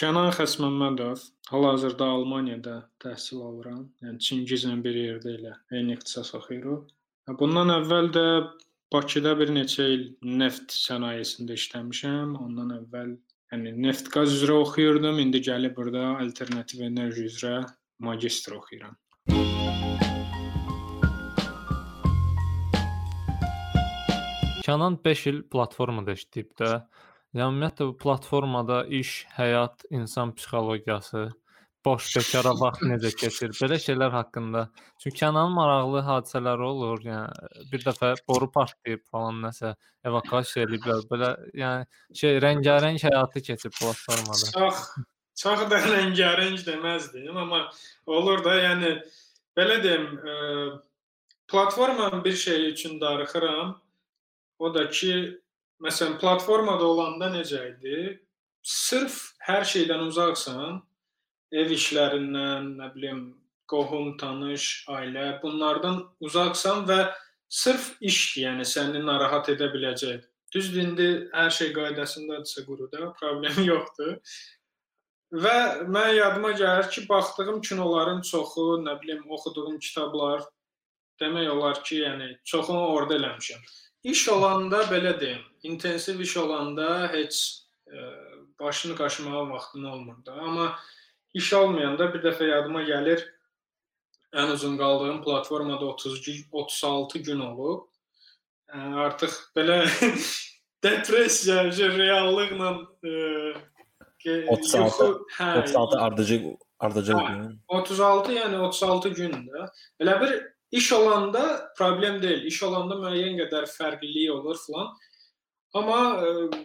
Kənan Xəsməmmədov hal-hazırda Almaniyada təhsil alıram. Yəni Çingizlə bir yerdə elə eyni ixtisas oxuyuruq. Bundan əvvəl də Bakıda bir neçə il neft sənayesində işləmişəm. Ondan əvvəl yəni neft-qaz üzrə oxuyurdum. İndi gəlib burada alternativ enerji üzrə magistr oxuyuram. Kənan 5 il platformada işləyib də. Yəni ümumiyyətlə bu platformada iş, həyat, insan psixologiyası, boş bekara vaxt necə keçir, belə şeylər haqqında. Çünki Kənanın maraqlı hadisələri olur. Yəni bir dəfə boru partlayıb falan nəsə evakuasiya ediblər. Belə yəni şey rəngarəng həyatı keçib platformada. Çox çox da rəngarəng deməzdim, amma olur da, yəni belə deyim, ə, platformanın bir şey üçün darıxıram. O da ki, Məsələn, platformada olanda necə idi? Sırf hər şeydən uzaqsan, ev işlərindən, nə bilim, qohum, tanış, ailə, bunlardan uzaqsan və sırf işdir, yəni səni narahat edə biləcək. Düzdür, indi hər şey qaydasındadırsa quruda, problem yoxdur. Və mən yadıma gəlir ki, baxdığım kinoların çoxu, nə bilim, oxuduğum kitablar demək olar ki, yəni çoxunu orada eləmişəm. İş olanda belə deyim, intensiv iş olanda heç e, başını qaşımağa vaxtın olmur da. Amma iş olmayanda bir dəfə yadıma gəlir ən uzun qaldığım platformada 30 36 gün olub. Yəni artıq belə depressiya, reallıqla e, 36 yuxu, hə, 36 ardıcı ardıcı hə, gün. 36 yəni 36 gündür. Elə bir İş olanda problem deyil. İş olanda müəyyən qədər fərqlilik olur filan. Amma ə, e,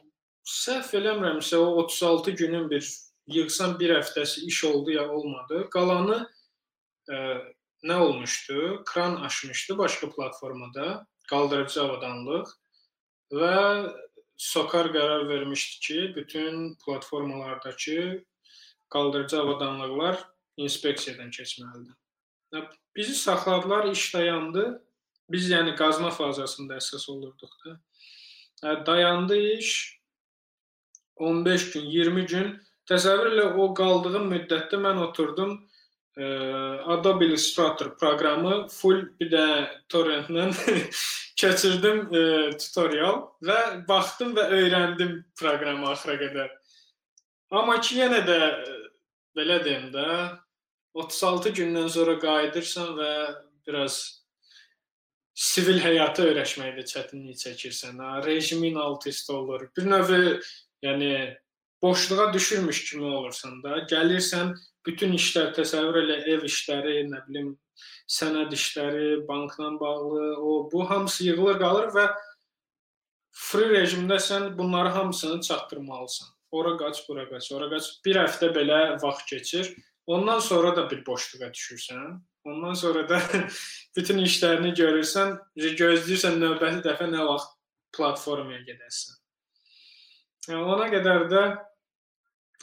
səhv eləmirəmsə o 36 günün bir yığsan bir həftəsi iş oldu ya olmadı. Qalanı ə, e, nə olmuşdu? Kran aşmışdı başqa platformada, qaldırıcı avadanlıq və Sokar qərar vermişdi ki, bütün platformalardakı qaldırıcı avadanlıqlar inspeksiyadan keçməlidir. Bizi saxladılar, iş dayandı. Biz yəni qazma fazasında əsas olurduq da. Dayandı iş 15 gün, 20 gün. Təsəvvür elə o qaldığım müddətdə mən oturdum ə, Adobe Illustrator proqramı full bir də torrentlə keçirdim ə, tutorial və baxdım və öyrəndim proqramı axıra qədər. Amma ki yenə də belə deyim də 36 gündən sonra qayıdırsan və biraz sivil həyata öyrəşməkdə çətinlik çəkirsən. Ha, rejimin alt-üst olur. Bir növ yəni boşluğa düşürmüş kimi olursan da. Gəlirsən, bütün işlər təsəvvür elə ev işləri, nə bilim, sənəd işləri, bankla bağlı, o bu hamısı yığılır qalır və free rejimdə sən bunları hamısını çatdırmalısan. Ora qaç, bura qaç, ora qaç. Bir həftə belə vaxt keçir. Ondan sonra da bir boşluğa düşürsən. Ondan sonra da bütün işlərini görürsən, gözləyirsən növbəti dəfə nə vaxt platformaya gedəsən. Yəni ona qədər də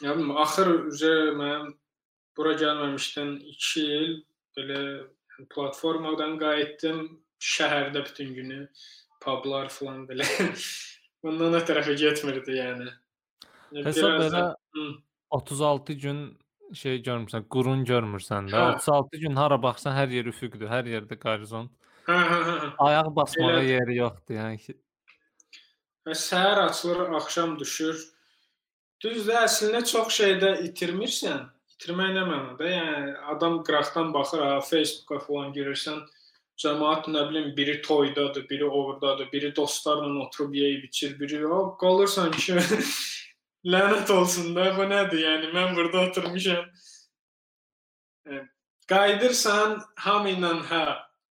yəni axır üzə mən bura gəlməmişdən 2 il belə platformadan qayıtdım. Şəhərdə bütün günü publar falan belə. Bundan o tərəfə getmirdi yəni. Hesab belə 36 gün şey görmürsən, qurun görmürsən də. Hə. 36 gün hara baxsan hər yer üfüqdür, hər yerdə qorizont. Hə, hə, hə. Ayaq basmağa Elə... yeri yoxdur, yəni ki. Və səhər açılır, axşam düşür. Düzdür, əslində çox şeydə itirmirsən. İtirmək nə mənada? Yəni adam qıraqdan baxır, ha, Facebooka falan girirsən, cəmaət nə bilim biri toydadır, biri ordadır, biri dostlarla oturub yeyib içir, biri o qalırsan ki Lənət olsun da, bu nədir? Yəni mən burada oturmuşam. E, qayıdırsan hamı ilə hə,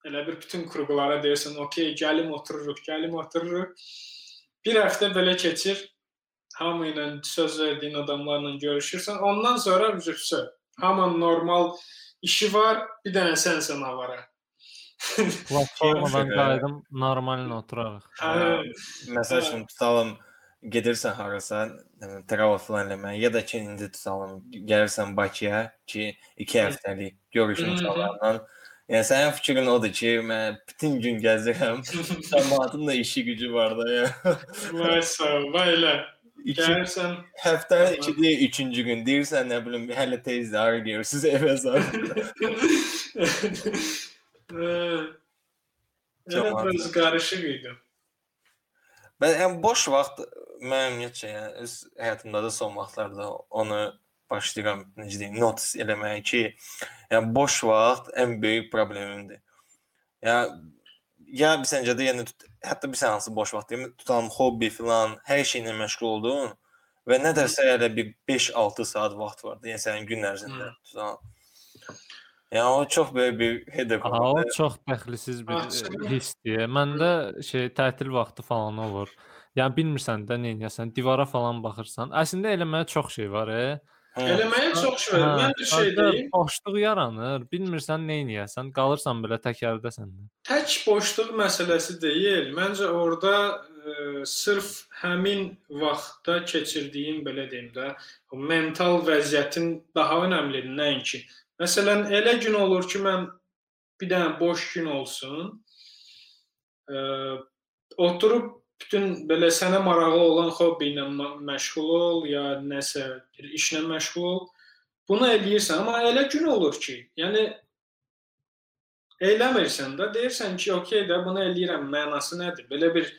elə bir bütün qurğulara deyirsən, "Okay, gəlim otururuq, gəlim otururuq." Bir həftə belə keçir. Hamı ilə söz verdiyin adamlarla görüşürsən. Ondan sonra üzrsə, hamının normal işi var, bir dənə sənsən avara. Platformadan qayıdım, normalına oturarıq. Hə, məsəl üçün tutalım gedirsən harasa, travel falan eləməyə ya da ki indi tutalım gəlirsən Bakıya ki 2 həftəlik görüş insanlarla. Yəni sənin fikrin odur ki, mən bütün gün gəzirəm. Cəmaatın da işi gücü var da ya. Vay sağ ol, elə. İki, Gəlirsən. həftənin 2-də 3-cü gün deyirsən nə bilim hələ tezdir, hara gedirsiniz evə Yəni maraqlı. biraz qarışıq idi. Mən yəni boş vaxt mən ümumiyyətcə yəni öz həyatımda da son vaxtlarda onu başlayıram necə deyim, notice eləməyə ki, yəni boş vaxt ən böyük problemimdir. Ya ya bir səncə də yəni hətta bir hansı boş vaxt deyim, tutalım hobbi filan, hər şeylə məşğul oldun və nə dərsə elə bir 5-6 saat vaxt vardı. Yəni sənin gün ərzində tutalım. Yəni o çox böyük bir headache Aha, o çox dəxlisiz bir e, hissdir. Məndə şey tətil vaxtı falan olur. Yəni bilmirsən də nə edəsən, divara falan baxırsan. Əslində eləməyə çox şey var, e. Hı. Eləməyə çox şey var. Mən bir şey deyim. Boşluq yaranır. Bilmirsən nə edəsən, qalırsan belə təkərdəsən də. Tək boşluq məsələsi deyil. Məncə orada e, sırf həmin vaxtda keçirdiyim belə deyim də, o mental vəziyyətin daha önəmlidir nəinki. Məsələn, elə gün olur ki, mən bir dənə boş gün olsun. E, oturub bütün belə sənə maraqlı olan hobbi ilə məşğul ol ya nəsə bir işlə məşğul ol. Bunu eləyirsən, amma elə gün olur ki, yəni eləmirsən də, deyirsən ki, okey də bunu eləyirəm, mənası nədir? Belə bir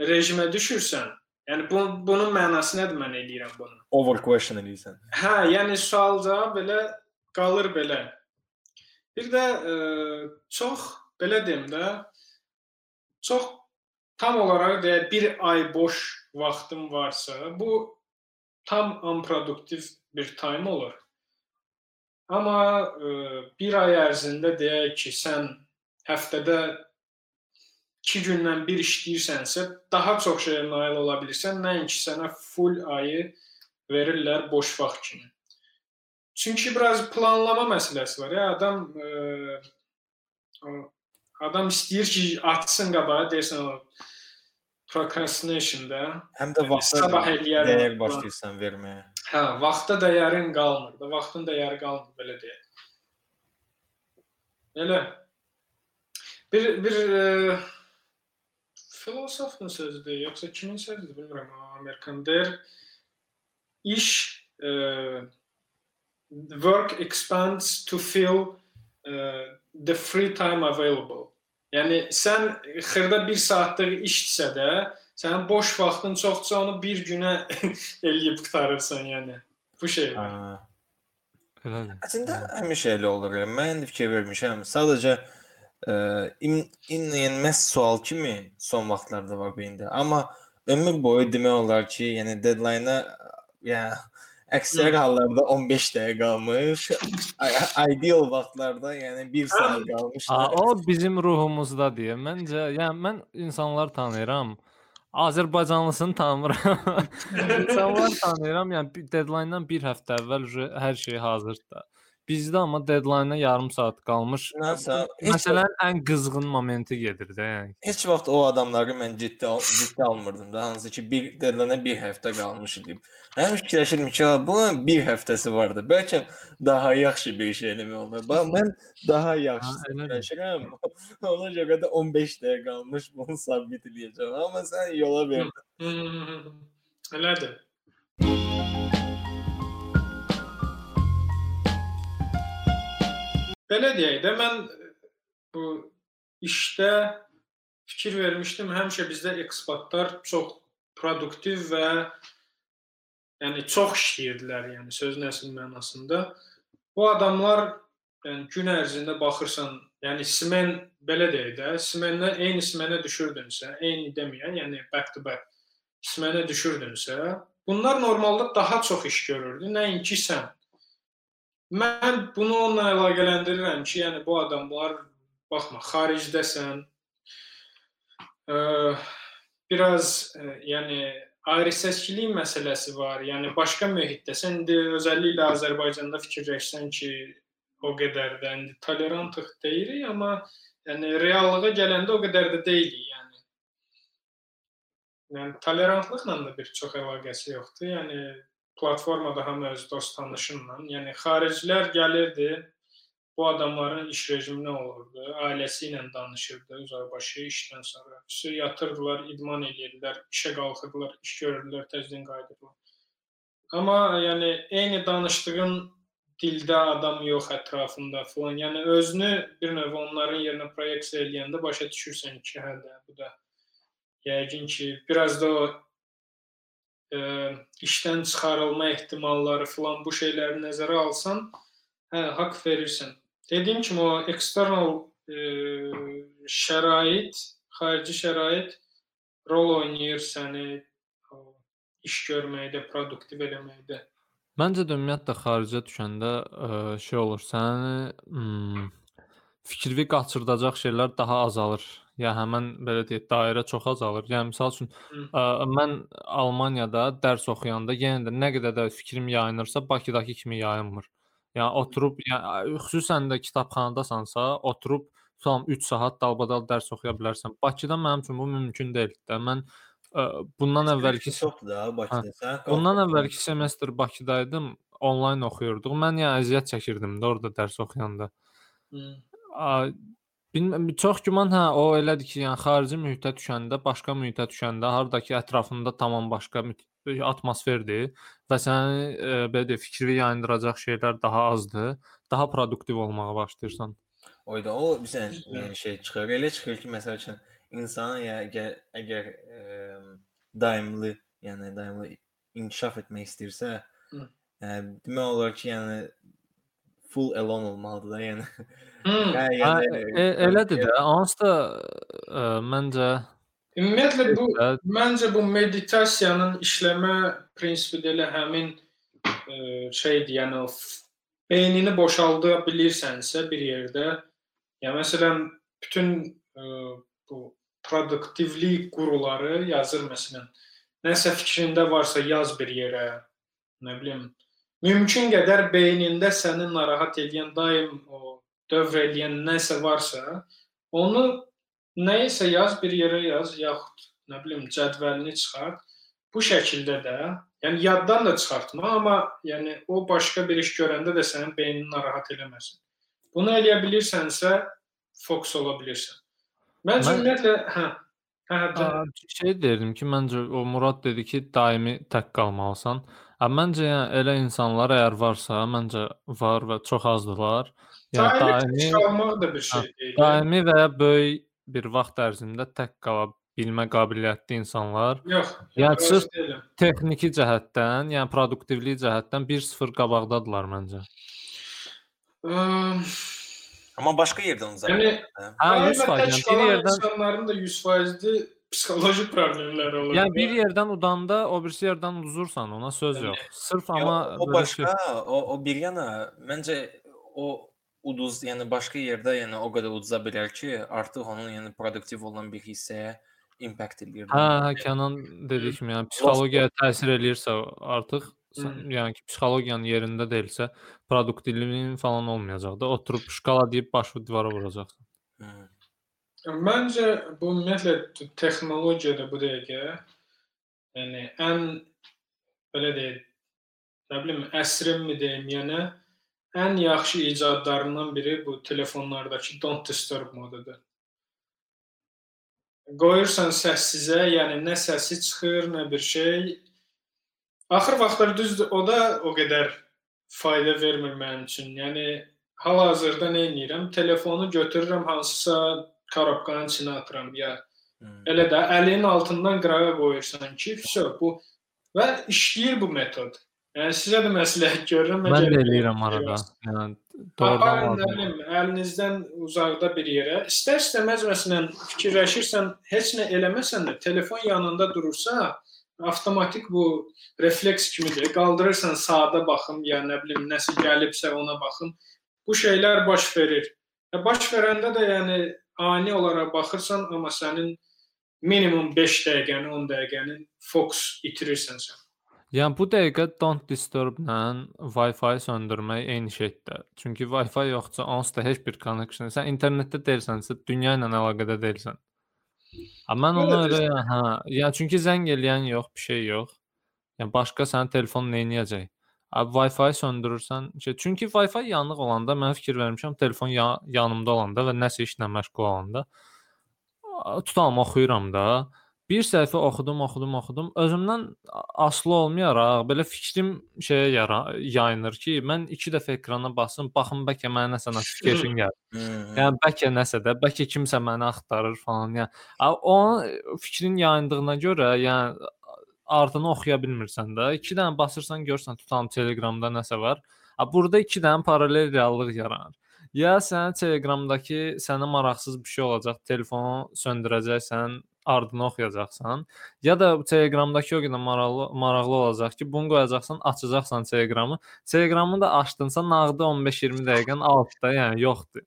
rejimə düşürsən, yəni bu, bunun mənası nədir mən eləyirəm bunu? Over question edirsən. Hə, yəni sual-cavab belə qalır belə. Bir də e, çox belə deyim də, çox tam olaraq deyək bir ay boş vaxtım varsa, bu tam unproduktiv bir time olur. Amma e, bir ay ərzində deyək ki, sən həftədə 2 gündən bir işləyirsənsə, daha çox şeyə nail ola bilirsən, nəinki sənə full ayı verirlər boş vaxt kimi. Çünki biraz planlama məsələsi var. Ya adam e, adam istəyir ki, atsın qabağa, deyirsən o procrastination-da. Həm də vaxta Sabah eləyərəm. dəyər başlayırsan verməyə. Hə, vaxta dəyərin qalmır da, vaxtın dəyəri qalmır belə deyək. Elə bir bir e, filosofun sözüdür, yoxsa kimin sözüdür bilmirəm, Amerikan deyir iş e, work expands to fill e, the free time available. Yəni sən xırda 1 saatlıq işsə də, sənin boş vaxtın çoxsa onu bir günə eləyib qurtarırsan yəni. Bu şey. Ha. Elədir. Əslində həmişə elə olur. yəni. Mən fikir vermişəm. Sadəcə ə, in, in, məhz sual kimi son vaxtlarda var beyində. Amma ömür boyu demək olar ki, yəni deadline-a yəni əksər hallarda 15 dəqiqə qalmış. Ideal vaxtlarda yəni 1 saat qalmış. Ha, o bizim ruhumuzdadır. Məncə, yəni mən insanlar tanıyıram. Azərbaycanlısını tanımıram. İnsanlar tanıyıram, yəni deadline-dan bir həftə əvvəl hər şey hazırdır. Bizdə amma deadline-a yarım saat qalmış. Nəsə, heç, Məsələnin ən qızğın momenti gedir də, yəni. heç vaxt o adamları mən ciddi al ciddi almırdım da, hansı ki bir deadline bir həftə qalmış idi. Həmişə fikirləşirdim ki, "Ha, bunun bir həftəsi vardı. Bəlkə daha yaxşı bir şey eləmək olar. Bax mən daha yaxşı fikirləşirəm. Ona görə də 15 dəqiqə qalmış bunu sabit eləyəcəm. Amma sən yola verdin. Hmm, Elədir. Belə deyək də mən bu işdə fikir vermişdim. Həmişə bizdə ekspatlar çox produktiv və yəni çox işləyirdilər, yəni sözün əsl mənasında. Bu adamlar yəni gün ərzində baxırsan, yəni smen belə deyək də, smendən eyni smenə düşürdünsə, eyni deməyən, yəni back to back smenə düşürdünsə, bunlar normalda daha çox iş görürdü, nəinki sən. Mən bunu onunla əlaqələndirirəm ki, yəni bu adamlar baxma, xaricdəsən. Ə, biraz ə, yəni ayrı-səskilik məsələsi var. Yəni başqa mühitdəsən, indi özəlliklə Azərbaycanda fikirləşsən ki, o qədər də indi tolerantlıq deyirik, amma yəni reallığa gələndə o qədər də deyilik, yəni. Yəni tolerantlıqla da bir çox əlaqəsi yoxdur. Yəni platformada hamı öz dost tanışınla, yəni xaricilər gəlirdi, bu adamların iş rejimi nə olurdu? Ailəsi ilə danışırdı uzaqbaşı işdən sonra. Üstü yatırdılar, idman eləyirdilər, işə qalxırdılar, iş görürdülər, təzədən qayıdırdılar. Amma yəni eyni danışdığın dildə adam yox ətrafında falan. Yəni özünü bir növ onların yerinə proyeksiya eləyəndə başa düşürsən ki, hə də bu da yəqin ki, biraz da o e, işdən çıxarılma ehtimalları falan bu şeyləri nəzərə alsan, hə, haqq verirsən. Dediyim kimi o eksternal e, şərait, xarici şərait rol oynayır səni iş görməkdə, produktiv eləməkdə. Məncə də ümumiyyətlə xaricə düşəndə ə, şey olur, səni hmm, fikri qaçırdacaq şeylər daha azalır. Ya həmin belə deyək, dairə çox azalır. Yəni məsəl üçün ə, mən Almaniyada dərs oxuyanda yenə də nə qədər də fikrim yayınırsa, Bakıdakı kimi yayınmır. Yəni oturub, yəni xüsusən də kitabxanadasansa, oturub tam 3 saat dalbadal dərs oxuya bilərsən. Bakıda mənim üçün bu mümkün deyil də. Mən ə, bundan əvvəlki çoxdur da Bakıda. Sən bundan əvvəlki semestr Bakıdaydım, onlayn oxuyurduq. Mən yəni əziyyət çəkirdim də orada dərs oxuyanda. Hı. Bilmirəm, çox güman hə o elədir ki, yəni xarici mühitə düşəndə, başqa mühitə düşəndə, hardakı ətrafında tamam başqa atmosferdir və səni e, belə deyək, fikri yayındıracaq şeylər daha azdır. Daha produktiv olmağa başlayırsan. Oyda o bizə yəni şey çıxır. Elə çıxır ki, məsəl üçün insan ya əgər əgər ə, daimli, yəni daimli inkişaf etmək istəyirsə, ə, demək olar ki, yəni full alone olmalıdır da, yəni. Yəni e, elədir də. Onsuz da ə, məncə Ümumiyyətlə bu ə, məncə bu meditasiyanın işləmə prinsipi də elə həmin e, şeydir, yəni o beynini boşalda bilirsənsə bir yerdə, ya məsələn bütün e, bu produktivlik quruları yazır məsələn. Nəsə fikrində varsa yaz bir yerə. Nə bilim, mümkün qədər beynində səni narahat edən daim o dövr edən nəsə varsa, onu nəyisə yaz bir yerə yaz, yaxud nə bilim cədvəlini çıxart. Bu şəkildə də, yəni yaddan da çıxartma, amma yəni o başqa bir iş görəndə də sənin beynini narahat eləməsin. Bunu eləyə bilirsənsə, fokus ola bilirsən. Mən- ümumiyyətlə, hə, hə, hə, şey deyirdim ki, məncə o Murad dedi ki, daimi tək qalmalısan. Amma məncə yəni elə insanlar əgər varsa, məncə var və çox azdılar. Yəni daimi qalmaq da bir şey deyil. daimi və böyük bir vaxt ərzində tək qala bilmə qabiliyyətli insanlar Yox, Yəni deyiləm. texniki cəhətdən, yəni produktivlik cəhətdən 1-0 qabaqdadılar məncə. Əm, amma başqa yerdən uzaq. Yəni Hə, daima 100%. tək Yəni bir yerdən insanların da 100% psixoloji problemləri olur. yəni bir yerdən udanda o birisi yerdən uduzursan, ona söz Yəni, yox. Sırf Ya, amma o belə şey başqa, o o bir yana məncə o uduz, yəni başqa yerdə yəni o qədər uduza bilər ki, artıq onun yəni produktiv olan bir hissəyə impact eləyir. Hə, hə, Kənan dediyi kimi, yəni psixologiyaya təsir eləyirsə artıq sən, yəni ki, psixologiyanın yerində deyilsə, produktivliyin falan olmayacaq da. Oturub şkala deyib başı divara vuracaqsan. Hı. Məncə bu ümumiyyətlə texnologiyada bu dəqiqə yəni ən belə deyək, nə bilim, əsrinmi deyim, yəni ən yaxşı icadlarından biri bu telefonlardakı don't disturb modudur. Qoyursan səssizə, yəni nə səsi çıxır, nə bir şey. Axır vaxtlar düzdür, o da o qədər fayda vermir mənim üçün. Yəni hal-hazırda nə edirəm? Telefonu götürürəm hansısa karobkanın içinə atıram ya Hı. Elə də əlinin altından qırağa qoyursan ki, vəsə bu və işləyir bu metod. Yəni sizə də məsləhət görürəm. Mən də eləyirəm arada. Yəni doğrudan nə bilim, əlinizdən uzaqda bir yerə. İstər-istəməz məsələn fikirləşirsən, heç nə eləməsən də telefon yanında durursa, avtomatik bu refleks kimidir. Qaldırırsan saata baxım, ya nə bilim nəsə gəlibsə ona baxım. Bu şeylər baş verir. Və baş verəndə də yəni ani olaraq baxırsan, amma sənin minimum 5 dəqiqəni, 10 dəqiqəni fokus itirirsən sən. Yəni bu dəqiqə don't disturb-la Wi-Fi söndürmək eyni şeydir. Çünki Wi-Fi yoxsa onsuz da heç bir connection. Sən internetdə deyilsənsə, dünya ilə əlaqədə deyilsən. Amma mən ona Elə hə, yəni çünki zəng eləyən yox, bir şey yox. Yəni başqa sənin telefonun nə edəcək? Wi-Fi söndürürsən, çünki Wi-Fi yanıq olanda mən fikir vermişəm, telefon ya yanımda olanda və nəsə işlə məşğul olanda tutalım oxuyuram da. Bir səhifə oxudum, oxudum, oxudum. Özümdən asılı olmayaraq belə fikrim şeyə yara yayınır ki, mən 2 dəfə ekrana basım, baxım bəlkə mənə nəsə notification gəlir. Yəni bəlkə nəsə də, bəlkə kimsə məni axtarır falan. Yəni o fikrin yayındığına görə, yəni ardını oxuya bilmirsən də. 2 dənə basırsan, görsən tutalım Telegramda nəsə var. A burada 2 dənə paralel reallıq yaranır. Ya sən Telegramdakı sənə maraqsız bir şey olacaq, telefonu söndürəcəksən, ardını oxuyacaqsan, ya da Telegramdakı o qədər maraqlı maraqlı olacaq ki, bunu qoyacaqsan, açacaqsan Telegramı. Telegramı da açdınsa nağdı 15-20 dəqiqənin altında, yəni yoxdur.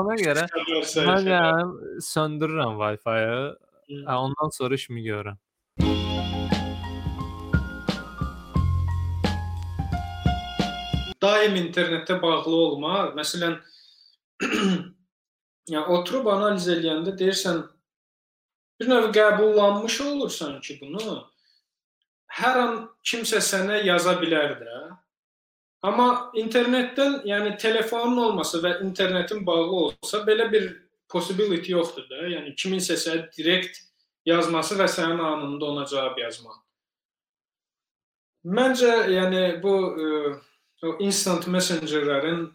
Ona görə mən yəni söndürürəm Wi-Fi-ı. Ondan sonra işimi görürəm. daim internetə bağlı olma. Məsələn, yəni oturub analiz eləyəndə deyirsən bir növ qəbullanmış olursan ki, bunu hər an kimsə sənə yaza bilər də. Amma internetdən, yəni telefonun olmasa və internetin bağlı olsa belə bir possibility yoxdur da. Yəni kiminsə sənə direkt yazması və sənin anında ona cavab yazmaq. Məncə, yəni bu ə, o instant messengerlərin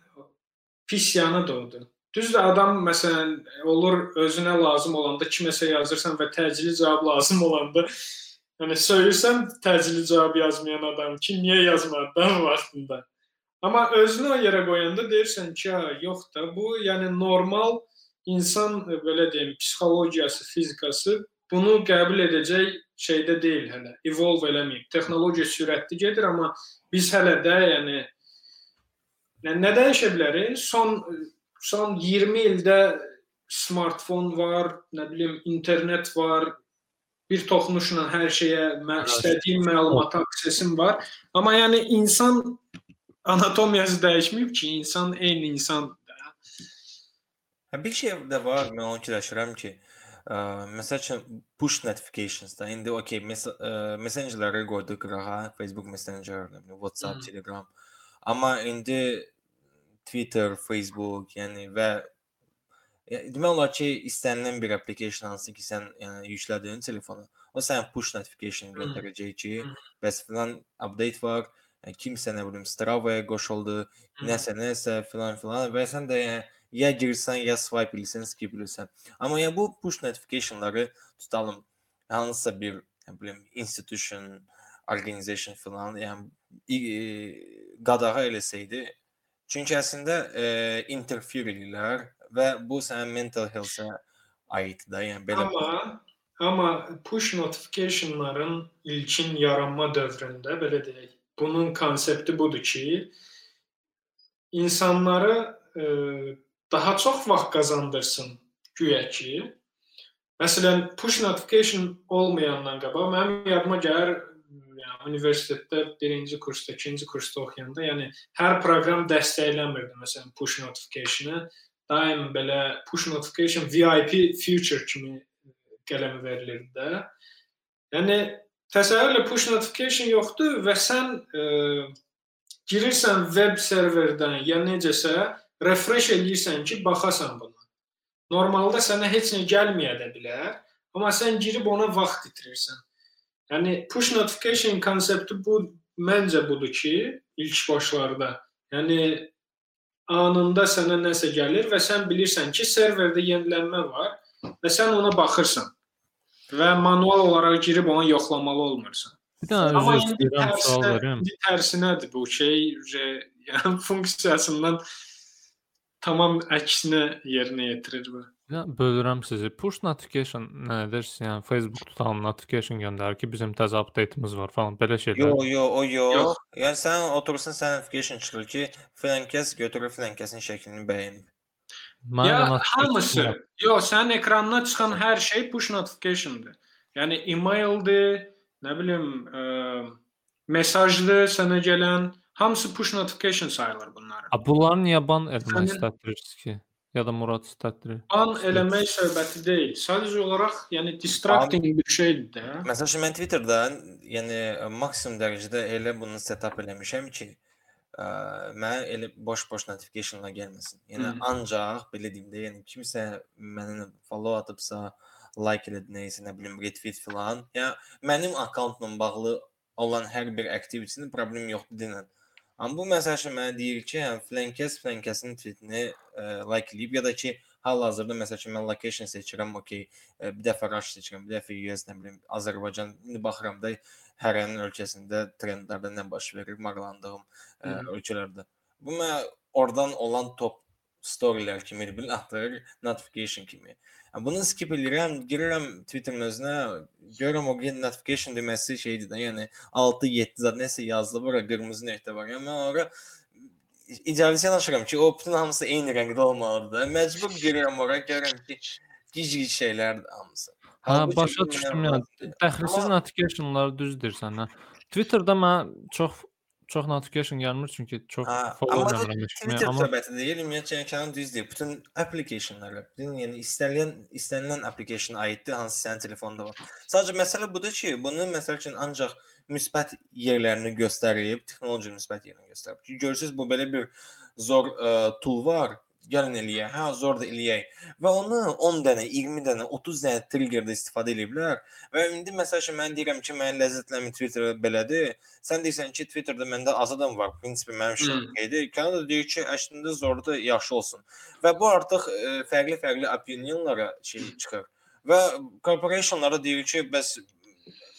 pis yanıdır odur. Düzdür, adam məsələn olur özünə lazım olanda kiməsə yazırsan və təcili cavab lazım olanda yəni söyürsən təcili cavab yazmayan adam ki, niyə yazmadın vaxtında. Amma özünü o yerə qoyanda deyirsən ki, yox da bu yəni normal insan belə deyim, psixologiyası, fizikası bunu qəbul edəcək şeydə deyil hələ. Evolve eləməyib. Texnologiya sürətli gedir, amma biz hələ də yəni Yəni nə dəyişə bilər? Son son 20 ildə smartfon var, nə bilim, internet var. Bir toxunuşla hər şeyə mən istədiyim məlumata aksesim var. Amma yəni insan anatomiyası dəyişməyib ki, insan eyni insandır. Bir şey də var, mən onu fikirləşirəm ki, ə, məsəl üçün push notifications da indi okey, mes messengerləri qoyduq qırağa, Facebook Messenger, WhatsApp. Telegram. Amma indi Twitter, Facebook, yəni və demək olar ki, istənilən bir application hansı ki, sən yəni yüklədiyin telefona, o sənə push notification göndərəcək ki, bəs filan update var, kimsə nə bilim Strava-ya qoşuldu, nəsə nəsə filan filan və sən də yəni ya girsən, ya swipe edirsən, skip edirsən. Amma yəni bu push notificationları tutalım hansısa bir nə bilim institution, organization filan, yəni qadağa eləsəydi Çünki əslində e, interfere edirlər və bu sənin mental health-a aiddir. Yəni belə Amma amma push notificationların ilkin yaranma dövründə belə deyək, bunun konsepti budur ki, insanları e, daha çox vaxt qazandırsın güya ki. Məsələn, push notification olmayandan qabaq mənim yadıma gəlir universitetdə birinci kursda, ikinci kursda oxuyanda, yəni hər proqram dəstəklənmirdi. Məsələn, push notification-ı daim belə push notification VIP feature kimi qələmə verilirdi də. Yəni təsəvvürlə push notification yoxdur və sən e, girirsən web serverdən ya necəsə refresh eləyirsən ki, baxasan buna. Normalda sənə heç nə gəlməyə də bilər, amma sən girib ona vaxt itirirsən. Yəni push notification konsepti bu məncə budur ki, ilk başlarda. Yəni anında sənə nəsə gəlir və sən bilirsən ki, serverdə yenilənmə var və sən ona baxırsan və manual olaraq girib onu yoxlamalı olmursan. Bir dənə üzr istəyirəm, sual verirəm. Tərsinədir bu şey, yəni funksiyasından tamam əksinə yerinə yetirir bu. Ya bölürəm sizi. Push notification nədir? Yəni Facebook tutan notification göndərir ki, bizim təzə update-imiz var falan belə şeylər. Yo, yo, o yox. yox. Yəni sən oturursan, sən notification çıxır ki, filan kəs götürür filan kəsin şəklini bəyənib. Mən ya hamısı. Yo, sənin ekranına çıxan hər şey push notification'dır. Yəni emaildir, nə bilim, ə, mesajdır sənə gələn, hamısı push notification sayılır bunların. A bunları niyə ban etmək istəyirsiniz ki? Ya da Murad istətdirir. Ban eləmək söhbəti deyil. Sadəcə olaraq, yəni distracting bir şeydir də. Məsələn, şimdi mən Twitterdə, yəni maksimum dərəcədə elə bunu setup eləmişəm ki, ə, mənə elə boş-boş notificationlar gəlməsin. Yəni Hı. ancaq belə deyim də, yəni kimsə mənə follow atıbsa, like elədi nəyisə, nə bilim, retweet filan, ya mənim akkauntla bağlı olan hər bir activity-nin problem yoxdur denən. Amma bu məsəl mənə deyir ki, hə, filan kəs filan kəsin tweetini ə, like eləyib ya da ki, hal-hazırda məsəl üçün mən location seçirəm, okey, ə, bir dəfə Rush seçirəm, bir dəfə US, nə bilim, Azərbaycan. İndi baxıram da hərənin ölkəsində trendlərdə nə baş verir, maraqlandığım Hı. ölkələrdə. Bu mənə oradan olan top storylər kimi bil atır, notification kimi. Yəni, Bunu skip edirəm, girirəm Twitterin özünə, görürəm o gün notification deməsi şeydir də, yəni 6-7 zad nəsə yazılıb, ora qırmızı nöqtə var. Yəni mən ora idealist yanaşıram ki, o bütün hamısı eyni rəngdə olmalıdır. Məcbur girirəm ora, görürəm ki, gic-gic şeylərdir hamısı. Hə, başa düşdüm yəni. Dəxilsiz notificationlar düzdür səndən. Twitterdə mən çox çox notification gəlmir çünki çox follow Twitter amma söhbəti deyil, ümumiyyətlə yəni Kənan düz deyir. Bütün applicationlara, bütün yəni istənilən istənilən application aiddir, hansı sənin telefonda var. Sadəcə məsələ budur ki, bunu məsəl üçün ancaq müsbət yerlərini göstərib, texnologiyanın müsbət yerini göstərib. Ki görürsüz bu belə bir zor ə, tool var. Gəlin eləyək. Hə, zor da eləyək. Və onu 10 dənə, 20 dənə, 30 dənə triggerdə istifadə edə bilər. Və indi məsəl üçün mən deyirəm ki, mənim ləzzətlənmə Twitter belədir. Sən deyirsən ki, Twitterdə məndə az adam var. Prinsipi mənim Hmm. şirkədir. Kanada deyir ki, əslində zorda yaxşı olsun. Və bu artıq ə, fərqli-fərqli opinionlara şey çıxır. Və corporationlara deyir ki, bəs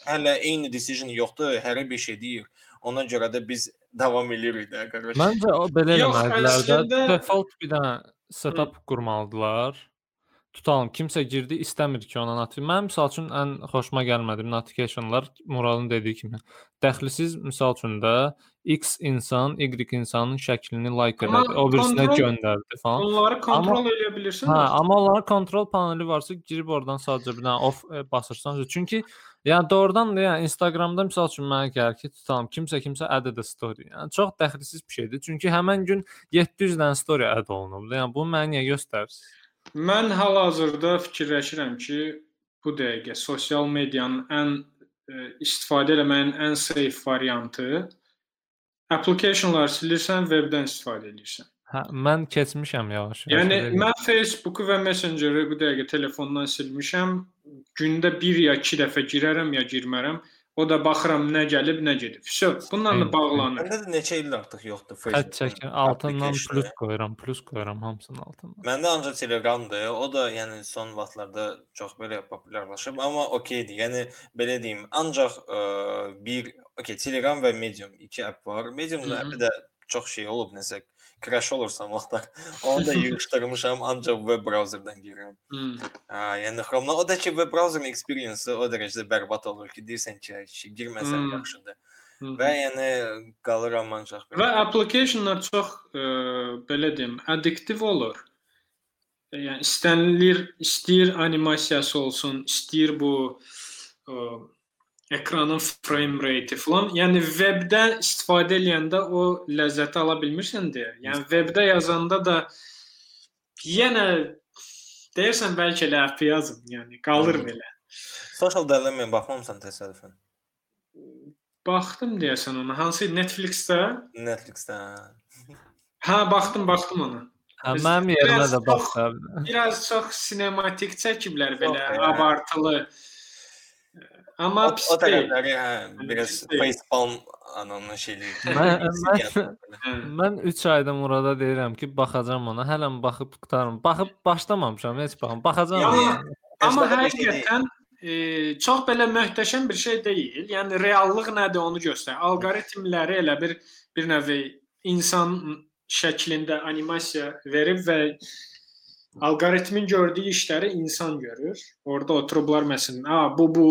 hələ eyni decision yoxdur, hər bir şey deyir. Ona görə də biz davam edirik də, qardaş. məncə o belə eləməlidirlər də. Default bir dənə setup qurmalıdılar. Tutalım kimsə girdi, istəmir ki, ona notification. Mənim misal üçün ən xoşuma gəlmədi notificationlar Muradın dediyi kimi. Dəxlisiz misal üçün də X insan Y insanın şəklini like Amma elədi, o birisinə göndərdi falan. Onları kontrol edə bilirsən. Hə, amma onların kontrol paneli varsa girib oradan sadəcə bir dənə off e, basırsan. Çünki yəni doğrudan da yəni Instagramda məsəl üçün mənə gəlir ki, tutalım kimsə kimsə add edə story. Yəni çox dəxilsiz bir şeydir. Çünki həmin gün 700 dənə story add olunub. Yəni bu mənə niyə göstərir? Mən hal-hazırda fikirləşirəm ki, bu dəqiqə sosial medianın ən e, istifadə etməyin ən safe variantı applicationlar silirsən, webdən istifadə edirsən. Hə, mən keçmişəm yavaş. Yəni mən Facebooku və Messenger-ı bu dəqiqə telefondan silmişəm. Gündə 1 ya 2 dəfə girərəm ya girmərəm. O da baxıram nə gəlib, nə gedib. Vəsə, bununla da bağlanır. Məndə də neçə ildir artıq yoxdur Facebook. çəkin, altından plus qoyuram, plus qoyuram hamısının altından. Məndə ancaq Telegramdır. O da yəni son vaxtlarda çox belə populyarlaşıb, amma okeydir. Yəni belə deyim, ancaq ə, bir okey Telegram və Medium iki app var. Mediumda də çox şey olub, nəsə crash olursa vaxtlar. Onu da yığışdırmışam, ancaq web browserdan girirəm. Hmm. Yəni Chrome-dan o da ki web browser experience o dərəcədə bərbad olur ki, deyirsən ki, şey, girməsən Hmm. yaxşıdır. Hmm. Və yəni qalıram ancaq Və applicationlar çox ə, belə deyim, addiktiv olur. E, Yəni istənilir, istəyir animasiyası olsun, istəyir bu ə, ekranın frame rate falan. Yəni webdə istifadə edəndə o ləzzəti ala bilmirsən deyə. Yəni webdə yazanda da yenə deyirsən bəlkə elə app yazım, yəni qalır belə. social dilemma baxmamısan təsadüfən. Baxdım deyəsən ona. Hansı Netflix-də? Netflix-də. Hə, baxdım, baxdım ona. Hə, mənim yerimə də bax. çox- Biraz çox sinematik çəkiblər belə, Çox, yəni. abartılı. Amma O, pis o deyil. hə, biraz facepalm ananın şeyləri. Mən- mən-. Mən 3 ayda Murada deyirəm ki, baxacağam ona. Hələm baxıb qurtarım. Baxıb başlamamışam heç baxım. Baxacağam. Yəni. Amma həqiqətən e, çox belə möhtəşəm bir şey deyil. Yəni reallıq nədir onu göstərir. Alqoritmləri elə bir bir növ insan şəklində animasiya verib və alqoritmin gördüyü işləri insan görür. Orda oturublar məsələn, "A, bu bu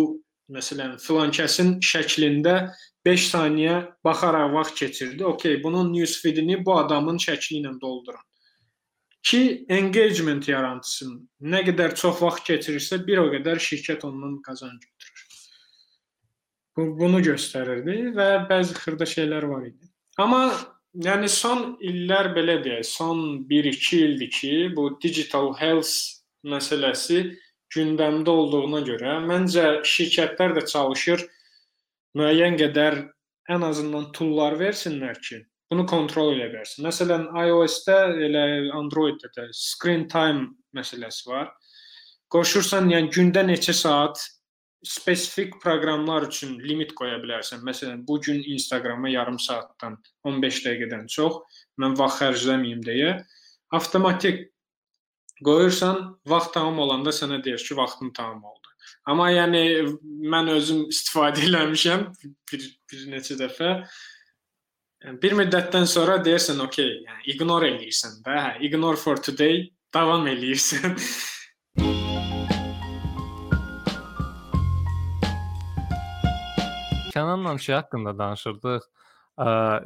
məsələn filan kəsin şəklində 5 saniyə baxaraq vaxt keçirdi. Okay, bunun news feed-ini bu adamın şəkli ilə doldurun. Ki engagement yaratsın. Nə qədər çox vaxt keçirirsə, bir o qədər şirkət ondan qazanc götürür. Bu bunu göstərirdi və bəzi xırda şeylər var idi. Amma yəni son illər belə deyək, son 1-2 ildir ki, bu digital health məsələsi gündəmdə olduğuna görə məncə şirkətlər də çalışır müəyyən qədər ən azından toollar versinlər ki, bunu kontrol edə bilərsən. Məsələn, iOS-də elə Android-də də screen time məsələsi var. Qoşursan, yəni gündə neçə saat spesifik proqramlar üçün limit qoya bilərsən. Məsələn, bu gün Instagrama yarım saatdan 15 dəqiqədən çox mən vaxt xərcləməyim deyə avtomatik qoyursan, vaxt tamam olanda sənə deyir ki, vaxtın tamam oldu. Amma yəni mən özüm istifadə eləmişəm bir bir neçə dəfə. Yəni bir müddətdən sonra deyirsən, "Okay, yəni ignore eləyirsən də, hə, ignore for today, davam eləyirsən." Kənanla şey haqqında danışırdıq.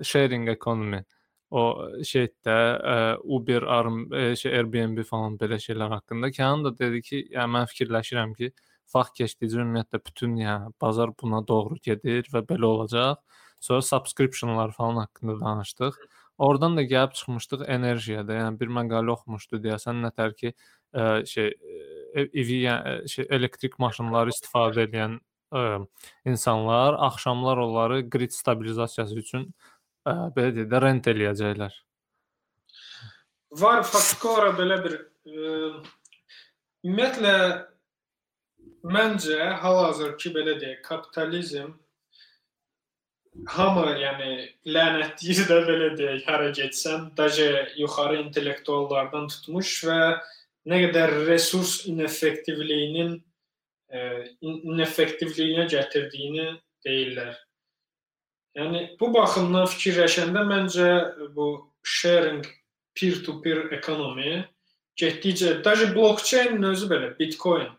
Sharing economy. O şeydə Uber, Arm, şey Airbnb falan belə şeylər haqqında. Kənan da dedi ki, yəni mən fikirləşirəm ki, vaxt keçdikcə ümumiyyətlə bütün yəni bazar buna doğru gedir və belə olacaq. Sonra subscriptionlar falan haqqında danışdıq. Oradan da gəlib çıxmışdıq enerjiyədə. Yəni bir məqalə oxumuşdu deyəsən nətər ki, ə, şey evi yəni şey elektrik maşınları istifadə edən ə, insanlar axşamlar onları grid stabilizasiyası üçün ə, belə deyək də rent eləyəcəklər. Var faktiki belə bir ə, ümumiyyətlə məncə hal-hazırki belə deyək, kapitalizm hamı yəni lənətləyir də belə deyək, hara getsən, daje yuxarı intellektuallardan tutmuş və nə qədər resurs ineffektivliyinin ineffektivliyinə gətirdiyini deyirlər. Yəni bu baxımdan fikirləşəndə məncə bu sharing peer-to-peer ekonomi getdikcə daşı blockchain özü belə, Bitcoin,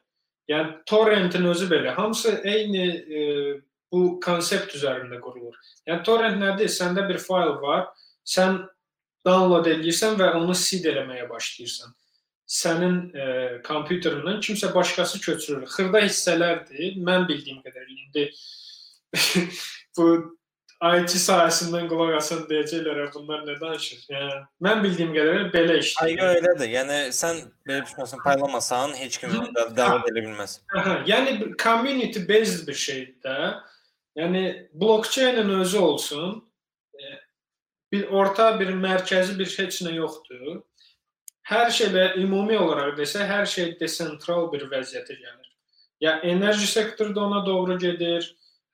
yəni torrentin özü belə, hamısı eyni e, bu konsept üzərində qurulur. Yəni torrent nədir? Səndə bir fayl var, sən download edirsən və onu seed eləməyə başlayırsan sənin e, kompüterindən kimsə başqası köçürür. Xırda hissələrdir. Mən bildiyim qədərilə indi bu IT sahəsindən qulaq asan deyəcəklər, bunlar nə danışır? Yəni mən bildiyim qədərilə belə işləyir. Ay elədir. Yəni sən belə düşünməsən, paylamasan, heç kim də davam edə bilməz. Aha, yəni community based bir şeydir də. Yəni blockchain-in özü olsun, e, bir orta bir mərkəzi bir heç nə yoxdur hər şeylə ümumi olaraq desə, hər şey desentral bir vəziyyətə gəlir. Ya enerji sektoru da ona doğru gedir.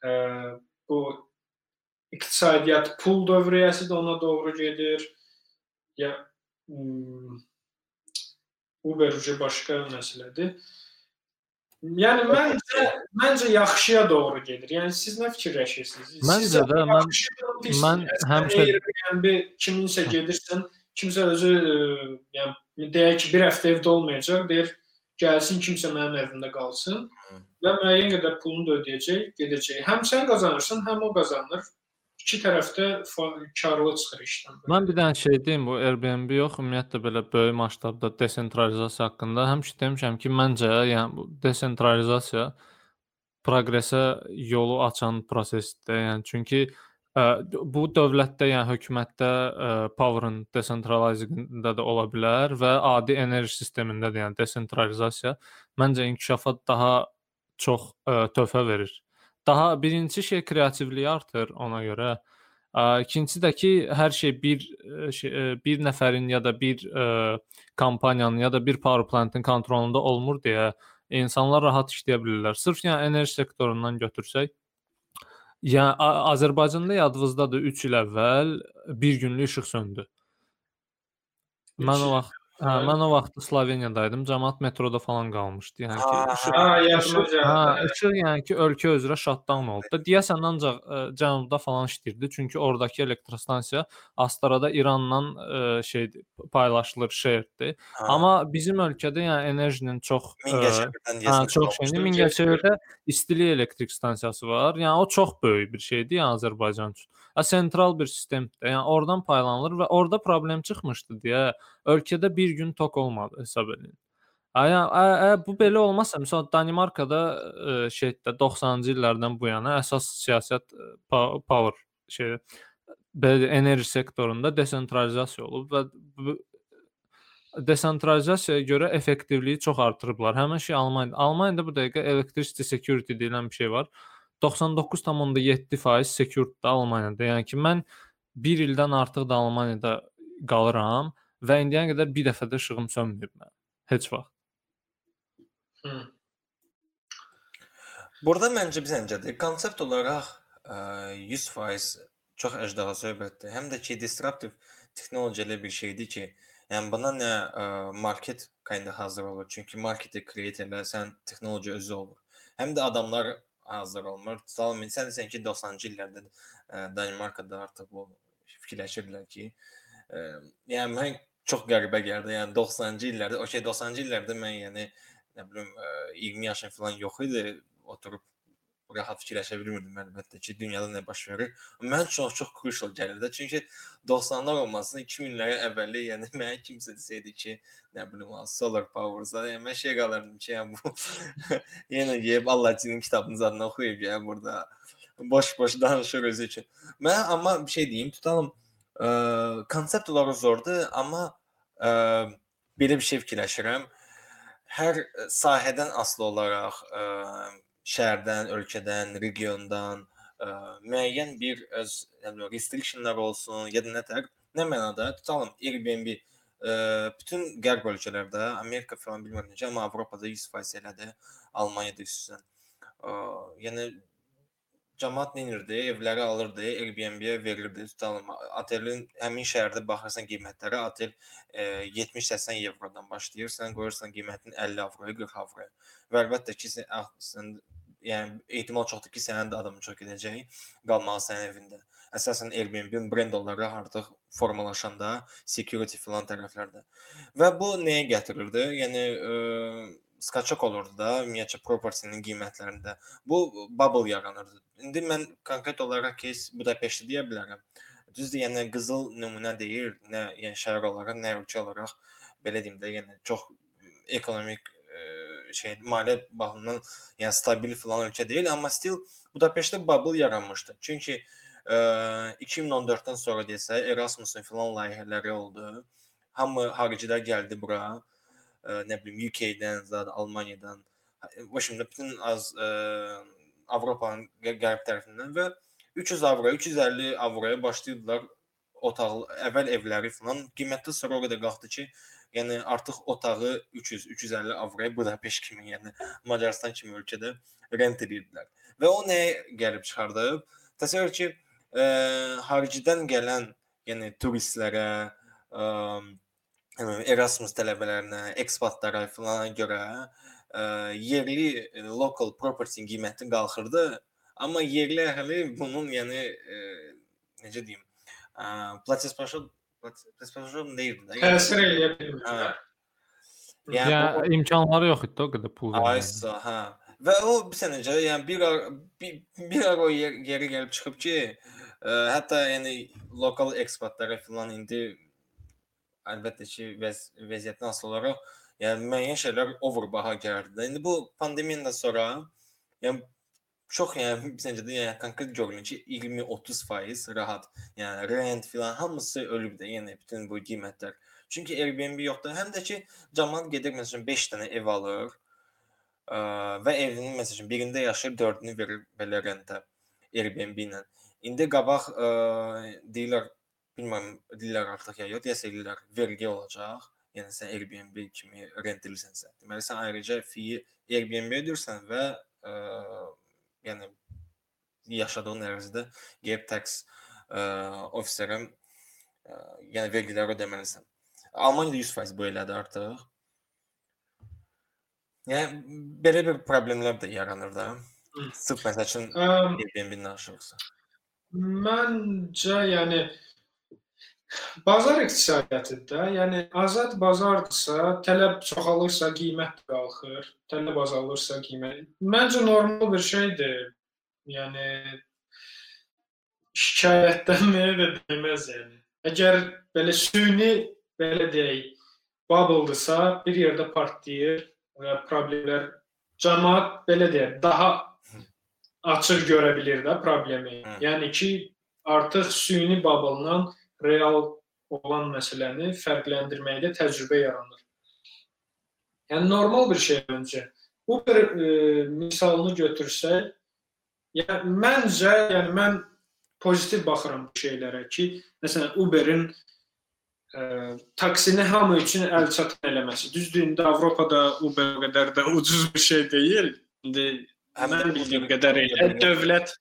Ə, bu iqtisadiyyat, pul dövriyyəsi də ona doğru gedir. Ya Uber ucu başqa məsələdir. Yəni məncə məncə yaxşıya doğru gedir. Yəni siz nə fikirləşirsiniz? Məncə də mən mən həmişə Airbnb kiminsə gedirsən, kimsə özü e, yəni deyək ki, bir həftə evdə olmayacaq, deyir gəlsin kimsə mənim evimdə qalsın və müəyyən qədər pulunu da ödəyəcək, gedəcək. Həm sən qazanırsan, həm o qazanır iki tərəfdə karlı çıxır işdən. Belə. Mən bir dənə şey deyim, bu Airbnb yox, ümumiyyətlə belə böyük məşqabda desentralizasiya haqqında həmişə demişəm ki, məncə, yəni bu desentralizasiya proqresə yolu açan prosesdir. Yəni çünki ə, bu dövlətdə, yəni hökumətdə ə, power-ın desentralizingində də ola bilər və adi enerji sistemində də, yəni desentralizasiya məncə inkişafa daha çox ə, töhfə verir. Daha birinci şey kreativliyi artır ona görə. İkincisi də ki, hər şey bir şey, bir nəfərin ya da bir kompaniyanın ya da bir power plant-ın kontrolunda olmur deyə insanlar rahat işləyə bilirlər. Sırf yəni enerji sektorundan götürsək, Yəni Azərbaycanda yadınızdadır 3 il əvvəl bir günlük işıq söndü. Mən o vaxt Hə, mən o vaxt Sloveniyadaydım. Cəmaət metroda falan qalmışdı. Yəni ki, işıq, ha, gəldi. Hə, işıq yəni ki, ölkə üzrə shutdown oldu. Da deyəsən ancaq ə, e, cənubda falan işləyirdi. Çünki oradakı elektrostansiya Astarada İranla ə, e, şey paylaşılır, şeirdir. Amma bizim ölkədə yəni enerjinin çox e, Mingəçevirdən hə, çox şeyini Mingəçevirdə istilik elektrik stansiyası var. Yəni o çox böyük bir şeydir yəni Azərbaycan üçün. Ya sentral bir sistemdir. Yəni oradan paylanılır və orada problem çıxmışdı deyə ölkədə bir gün tok olmadı hesab edin. Aya ə, bu belə olmasa, məsələn Danimarkada ə, şeydə 90-cı illərdən bu yana əsas siyasət power şey belə enerji sektorunda desentralizasiya olub və bu desentralizasiyaya görə effektivliyi çox artırıblar. Həmin şey Almaniya. Almaniyada bu dəqiqə electricity security deyilən bir şey var. 99.7% security Almaniyada. Yəni ki, mən 1 ildən artıq da Almaniyada qalıram və indiyə qədər bir dəfə də işığım sönməyib mənim. Heç vaxt. Hı. Burada məncə bizəncədir. Konsept olaraq ə, 100% çox əjdaha söhbətdir. Həm də ki, disruptive texnologiya elə bir şeydir ki, yəni buna nə ə, market kinda hazır olur. Çünki marketi create eləsən, texnologiya özü olur. Həm də adamlar hazır olmur. Tutalım, sən desən ki, 90-cı illərdə Danimarkada artıq bu fikirləşirdilər ki, ə, yəni mən çox qəribə gəldi. Yəni 90-cı illərdə, okey 90-cı illərdə mən yəni nə bilim ə, 20 yaşım falan yox idi. Oturub rahat fikirləşə bilmirdim əlbəttə ki, dünyada nə baş verir. Mən çox çox crucial gəlirdi. Çünki 90-lar olmasın 2000-lərə əvvəli, yəni mənə kimsə desəydi ki, nə bilim, solar power-da, yəni mən şey qalırdım ki, yəni bu yenə yeyib Allahın kitabının zadını oxuyub yəni burada boş-boş danışır özü üçün. Mən amma bir şey deyim, tutalım ə, konsept olaraq zordur, amma ə, belə bir şey fikirləşirəm. Hər sahədən asılı olaraq ə, şəhərdən, ölkədən, regiondan ə, müəyyən bir öz yəni restrictionlar olsun, ya da nətər, nə mənada tutalım Airbnb ə, bütün qərb ölkələrdə, Amerika falan bilmirəm necə, amma Avropada 100% elədir, Almaniyada xüsusən. Yəni cəmaət nə edirdi? Evləri alırdı, Airbnb-yə verirdi. Tutalım, otelin həmin şəhərdə baxırsan qiymətlərə, otel e, 70-80 evrodan başlayır. Sən qoyursan qiymətini 50 avroya, 40 avroya. Və əlbəttə ki, sən, ah, sən yəni ehtimal çoxdur ki, sənin də adamın çox gedəcək, qalmalı sənin evində. Əsasən Airbnb-in brend olaraq artıq formalaşanda security filan tərəflərdə. Və bu nəyə gətirirdi? Yəni ə, skaçak olurdu da ümumiyyətcə propertinin qiymətlərində. Bu bubble yaranırdı. İndi mən konkret olaraq keys Budapeşti deyə bilərəm. Düzdür, yəni qızıl nümunə deyil, nə yəni şəhər olaraq, nə ölkə olaraq belə deyim də, yəni çox ekonomik şey maliyyə baxımından yəni stabil falan ölkə deyil, amma still Budapeştdə bubble yaranmışdı. Çünki ə, 2014-dən sonra desə Erasmusun falan layihələri oldu. Hamı xaricilər gəldi bura. Ə, nə bilim UK-dən, zaten Almaniyadan, Washington bütün az ə, Avropanın qərb tərəfindən və 300 avro, 350 avroya başlayırdılar otaq, əvvəl evləri falan. Qiymətli sonra o qədər qalxdı ki, yəni artıq otağı 300, 350 avroya Budapeşt kimi, yəni Macarıstan kimi ölkədə rent edirdilər. Və o nəyə gəlib çıxardıb? Təsəvvür ki, ə, xaricdən gələn, yəni turistlərə, ə, Erasmus tələbələrinə, ekspatlara falan görə ə, yerli local property qiyməti qalxırdı, amma yerli əhali bunun yəni ə, necə deyim, ə, platispashod platispashod deyildi də. Təsir eləyə bilmir. Yəni, yəni o, imkanları yox idi o qədər pul verməyə. Aysa, hə. Və o bir sənəcə, yəni bir bir, bir ara o yer, yeri gəlib çıxıb ki, ə, hətta yəni lokal ekspatlara falan indi əlbəttə ki, vəz vəziyyətdən asılı olaraq Yəni müəyyən şeylər overbaha gəldi. İndi bu pandemiyadan sonra yəni çox yəni bizəcə də yəni konkret görünür ki 20-30% rahat. Yəni rent filan hamısı ölüb də, yəni bütün bu qiymətlər. Çünki Airbnb yoxdur. Həm də ki cəmaət gedir məsələn 5 dənə ev alır ə, və evinin məsələn birində yaşayır, dördünü verir belə rentə Airbnb ilə. İndi qabaq ə, deyirlər bilmirəm deyirlər artıq ya yox, deyəsə deyirlər vergi olacaq yəni sən Airbnb kimi rent edirsənsə. Deməli sən ayrıca fee Airbnb ödəyirsən və ə, yəni yaşadığın ərazidə gap tax ə, ofisərə ə, yəni vergiləri ödəməlisən. Almaniyada 100% bu elədi artıq. Yəni belə bir problemlər də yaranır da. Sırf məsəl üçün Airbnb-dən danışırıqsa. Məncə yəni Bazar iqtisadiyyatında, yəni azad bazardırsa, tələb çoxalırsa, qiymət qalxır, tələb azalırsa, qiymət. Məncə normal bir şeydir. Yəni şikayətlənməyə də dəyməz yəni. Əgər belə süni belə deyək, bubble-dırsa, bir yerdə partlayır və problemlər cəmaət belə deyək, daha açıq görə bilir də problemi. Yəni ki, artıq süni bubble-dan real olan məsələni fərqləndirməkdə təcrübə yaranır. Yəni normal bir şey məncə. Uber e, misalını götürsək, yəni məncə, yəni mən pozitiv baxıram bu şeylərə ki, məsələn Uber-in ə, taksini hamı üçün əlçatan eləməsi. Düzdür, indi Avropada Uber o qədər də ucuz bir şey deyil. İndi Həm də mən bildiyim qədər elə dövlət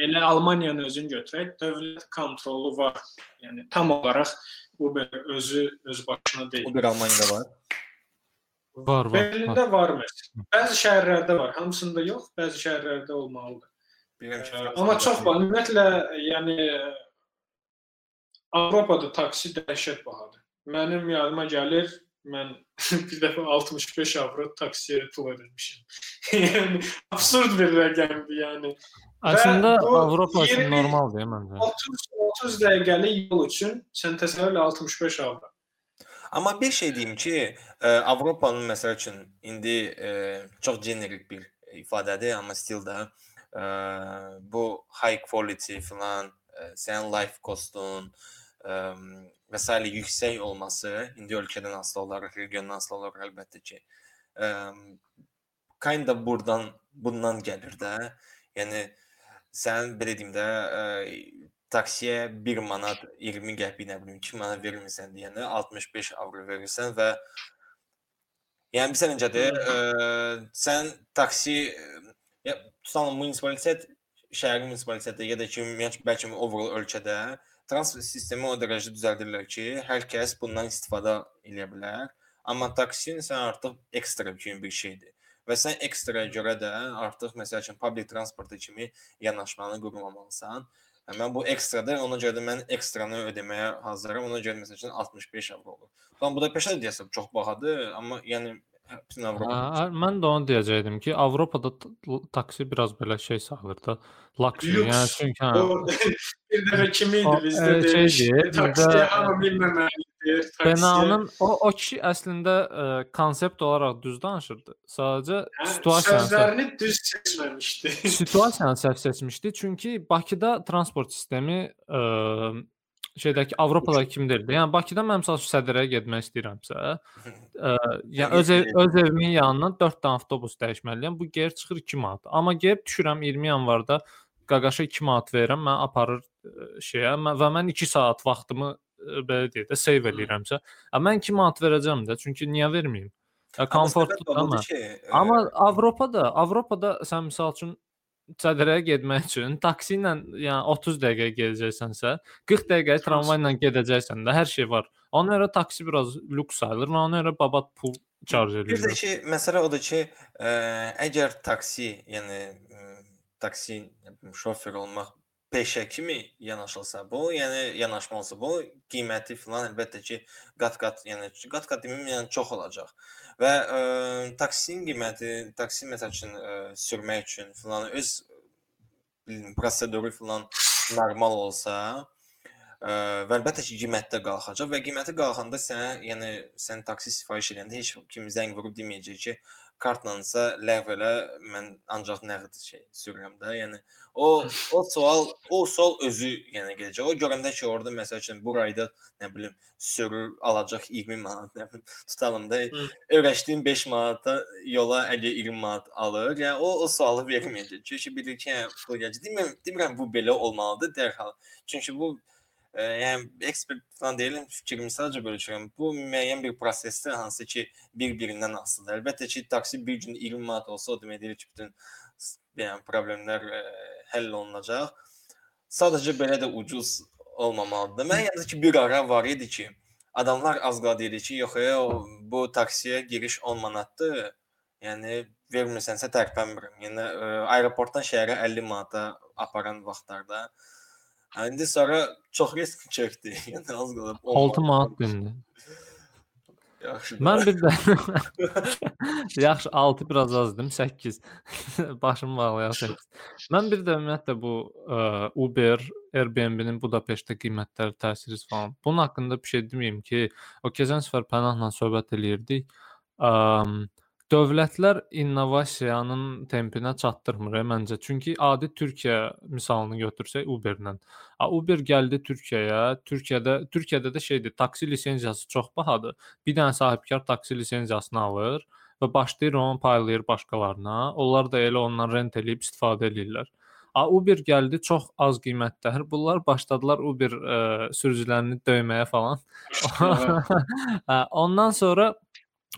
elə Almaniyanı özün götürək, dövlət kontrolu var. Yəni tam olaraq Uber özü öz başına deyil. Uber Almaniyada var. Var, var. var. Berlində var məsələn. Bəzi şəhərlərdə var, hamısında yox, bəzi şəhərlərdə olmalıdır. Bilirəm Amma çox var. Ümumiyyətlə, yəni Avropada taksi dəhşət bahadır. Mənim yadıma gəlir, mən bir dəfə 65 avro taksiyə pul ödəmişəm. yəni absurd bir rəqəmdir, yəni. Əslində Avropa üçün 20 normaldır məncə. 30 30 dəqiqəlik yol üçün sən təsəvvür elə 65 avro. Amma bir şey deyim ki, ə, Avropanın məsəl üçün indi ə, çox generik bir ifadədir, amma still də ə, bu high quality falan, ə, sənin life costun ə, və s. yüksək olması indi ölkədən asılı olaraq, regiondan asılı olaraq əlbəttə ki, ə, kind of burdan bundan gəlir də. Yəni sən belə deyim də ə, taksiyə 1 manat 20 qəpik nə bilim 2 manat vermirsən deyəndə 65 avro verirsən və yəni bilirsən necədir? Ə, sən taksi ya tutalım munisipalit şəhərin munisipaliteti ya da ki ümumiyyətlə bəlkə overall ölkədə transport sistemi o dərəcədə düzəldirlər ki, hər kəs bundan istifadə edə bilər. Amma taksi sən artıq ekstra kimi bir şeydir. Və sən ekstraya görə də artıq məsəl üçün public transport kimi yanaşmanı qurmamalısan. Yəni, mən bu ekstradır, ona görə də mən ekstranı ödəməyə hazıram. Ona görə məsəl üçün 65 avro olur. Tam bu da peşə deyəsən çox bahadır, amma yəni bütün Avropa. Hə, mən də onu deyəcəydim ki, Avropada taksi biraz belə şey sayılır da, luxury. Lüks. Yəni çünki hə, bir dəfə kim O, idi bizdə e, şeydir, taksiyə hamı bilməməlidir. Benanın o o kişi əslində ə, konsept olaraq düz danışırdı. Sadəcə Hə, situasiyanı sözlərini düz seçməmişdi. situasiyanı səhv seçmişdi. Çünki Bakıda transport sistemi ə, şeydəki Avropada kimi deyildi. Yəni Bakıda mən məsəl üçün Sədrəyə getmək istəyirəmsə, ə, yəni öz ev, öz evimin yanından 4 dənə avtobus dəyişməliyəm. Bu geri çıxır 2 manat. Amma gəlib düşürəm 20 yanvarda qaqaşa 2 manat verirəm, mən aparır ə, şeyə mən, və mən 2 saat vaxtımı ə, belə deyək də save eləyirəmsə, ə, mən 2 manat verəcəm də, çünki niyə verməyim? Ya komfortludur amma. ki, Amma Avropada, Avropada sən məsəl üçün Çadıraya getmək üçün taksi ilə, yəni 30 dəqiqə gedəcəksənsə, 40 dəqiqə tramvayla gedəcəksən də hər şey var. Ona görə taksi biraz lüks sayılır və ona görə babat pul charge Bir də ki, məsələ odur ki, ə, əgər taksi, yəni ə, taksi nə bilim, şofer olmaq peşə kimi yanaşılsa bu, yəni yanaşma olsa bu, qiyməti filan əlbəttə ki, qat-qat, yəni qat-qat deməyim, yəni çox olacaq. Və ə, taksinin qiyməti, taksi məsəl üçün ə, sürmək üçün filan öz bilin, proseduru filan normal olsa, ə, və əlbəttə ki, qiymətdə qalxacaq və qiyməti qalxanda sən, yəni sən taksi sifariş edəndə heç kim zəng vurub deməyəcək ki, kartlansa ləğv elə, mən ancaq nəqd şey sürürəm də. Yəni o o sual, o sual özü yəni gələcək. O görəndə ki, orada məsəl üçün bu ayda nə bilim sürür alacaq 20 manat, nə bilim tutalım da Hı. öyrəşdiyim 5 manata yola əgər 20 manat alır, yəni o o sualı verməyəcək. Çünki bilir ki, hə, bu gələcək. Demirəm, demirəm bu belə olmalıdır dərhal. Çünki bu ə, yəni ekspert falan deyiləm, fikrimi sadəcə bölüşürəm. Bu müəyyən bir prosesdir, hansı ki, bir-birindən asılıdır. Əlbəttə ki, taksi bir gün 20 manat olsa, o demək deyil ki, bütün yəni problemlər ə, həll olunacaq. Sadəcə belə də ucuz olmamalıdır. Mən yalnız ki, bir ara var idi ki, adamlar az qala dedi ki, yox, e, bu taksiyə giriş 10 manatdır. Yəni vermirsənsə tərpənmirəm. Yəni ə, aeroportdan şəhərə 50 manata aparan vaxtlarda İndi sonra çox risk çəkdi. Yəni az qalıb 6 manat dindi. Yaxşı. Mən bir də Yaxşı 6 biraz azdım, 8. Başım bağlayaq 8. Mən bir də ümumiyyətlə bu ə, Uber, Airbnb-nin Budapeştdə qiymətləri təsiri falan. Bunun haqqında bir şey deməyim ki, o keçən səfər Pənahla söhbət eləyirdik. Əm, dövlətlər innovasiyanın tempinə çatdırmır e, məncə. Çünki adi Türkiyə misalını götürsək Uber-lə. Uber gəldi Türkiyəyə. Türkiyədə Türkiyədə də şeydir, taksi lisenziyası çox bahadır. Bir dənə sahibkar taksi lisenziyasını alır və başlayır onu paylayır başqalarına. Onlar da elə ondan rent eləyib istifadə edirlər. A Uber gəldi çox az qiymətdədir. Bunlar başladılar Uber ə, sürücülərini döyməyə falan. Ondan sonra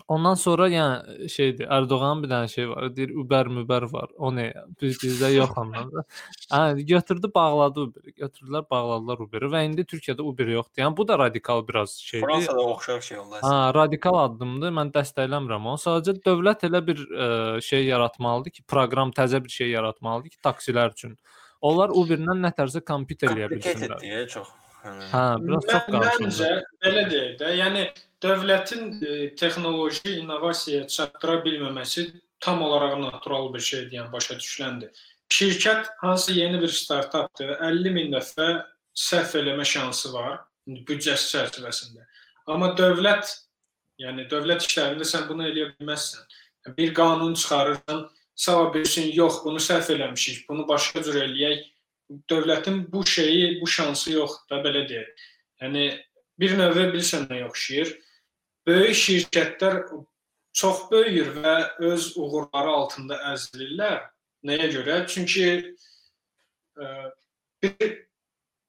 Ondan sonra yəni şeydir, Ərdoğanın bir dənə şey var. Deyir Uber mübər var. O nə? Biz bizdə yox ondan da. Hə, götürdü, bağladı Uberi. Götürdülər, bağladılar Uberi və indi Türkiyədə Uber yoxdur. Yəni bu da radikal biraz şeydir. Fransada oxşar şey oldu. Hə, radikal addımdır. Mən dəstəkləmirəm onu. Sadəcə dövlət elə bir ə, şey yaratmalıdır ki, proqram təzə bir şey yaratmalıdır ki, taksilər üçün. Onlar Uber-lə nə tərsə kompüter eləyə bilsinlər. Kompliket çox. Hə, biraz çox qarışıq. Məncə belə deyək də, yəni dövlətin e, texnoloji innovasiyaya çatdıra bilməməsi tam olaraq natural bir şeydir, yəni başa düşüləndir. Şirkət hansı yeni bir startapdır, 50 min dəfə səhv eləmə şansı var büdcəsi çərçivəsində. Amma dövlət, yəni dövlət işlərində sən bunu eləyə bilməzsən. Bir qanun çıxarırsan, sabah bilsin, yox, bunu səhv eləmişik, bunu başqa cür eləyək dövlətin bu şeyi, bu şansı yoxdur da belə deyək. Yəni bir növ bilirsən nəyə oxşayır? Böyük şirkətlər çox böyüyür və öz uğurları altında əzilirlər. Nəyə görə? Çünki ə, bir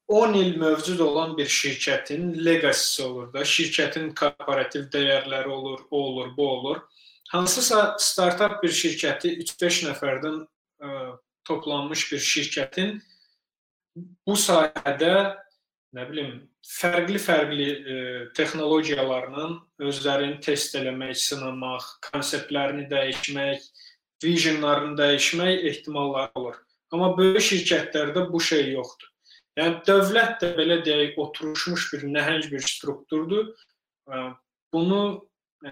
10 il mövcud olan bir şirkətin legacy olur da, şirkətin korporativ dəyərləri olur, o olur, bu olur. Hansısa startap bir şirkəti 3-5 nəfərdən ə, toplanmış bir şirkətin bu sahədə nə bilim fərqli-fərqli e, texnologiyalarla özlərini test eləmək, sınamaq, konseptlərini dəyişmək, visionlarını dəyişmək ehtimalları olur. Amma böyük şirkətlərdə bu şey yoxdur. Yəni dövlət də belə deyək oturmuş bir nəhəng bir strukturdur. Bunu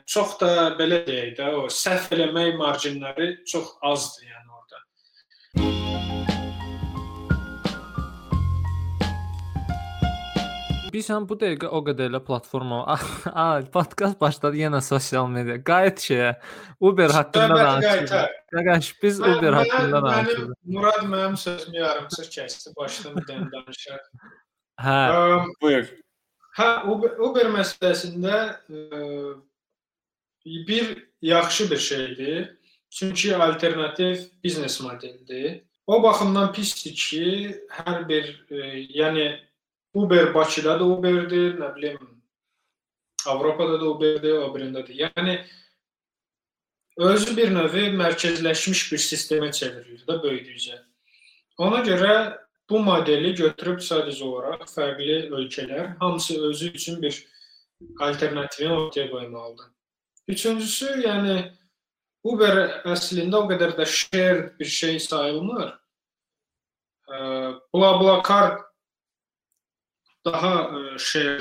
çox da belə deyək də o səhv eləmək marjinləri çox azdır yəni orada. Bilirsən bu dəqiqə o qədər elə platforma a, podkast başladı yenə sosial media. Qayıt şeyə. Uber haqqında danışırıq. Qaqaş biz mən, Uber haqqında danışırıq. Murad mənim sözümü yarımçıq kəsdi. Başladım danışar. Hə. Um, buyur. Hə, Uber, Uber məsələsində ə, bir yaxşı bir şeydir. Çünki alternativ biznes modelidir. O baxımdan pisdir ki, hər bir ə, yəni Uber Bakıda da Uberdir, nə bilim Avropada da Uberdir, o birindədir. Yəni özü bir növ mərkəzləşmiş bir sistemə çevrilir də böyüdükcə. Ona görə bu modeli götürüb sadəcə olaraq fərqli ölkələr hamısı özü üçün bir alternativini ortaya qoymalıdır. Üçüncüsü, yəni Uber əslində o qədər də share bir şey sayılmır. BlaBlaCar daha şey,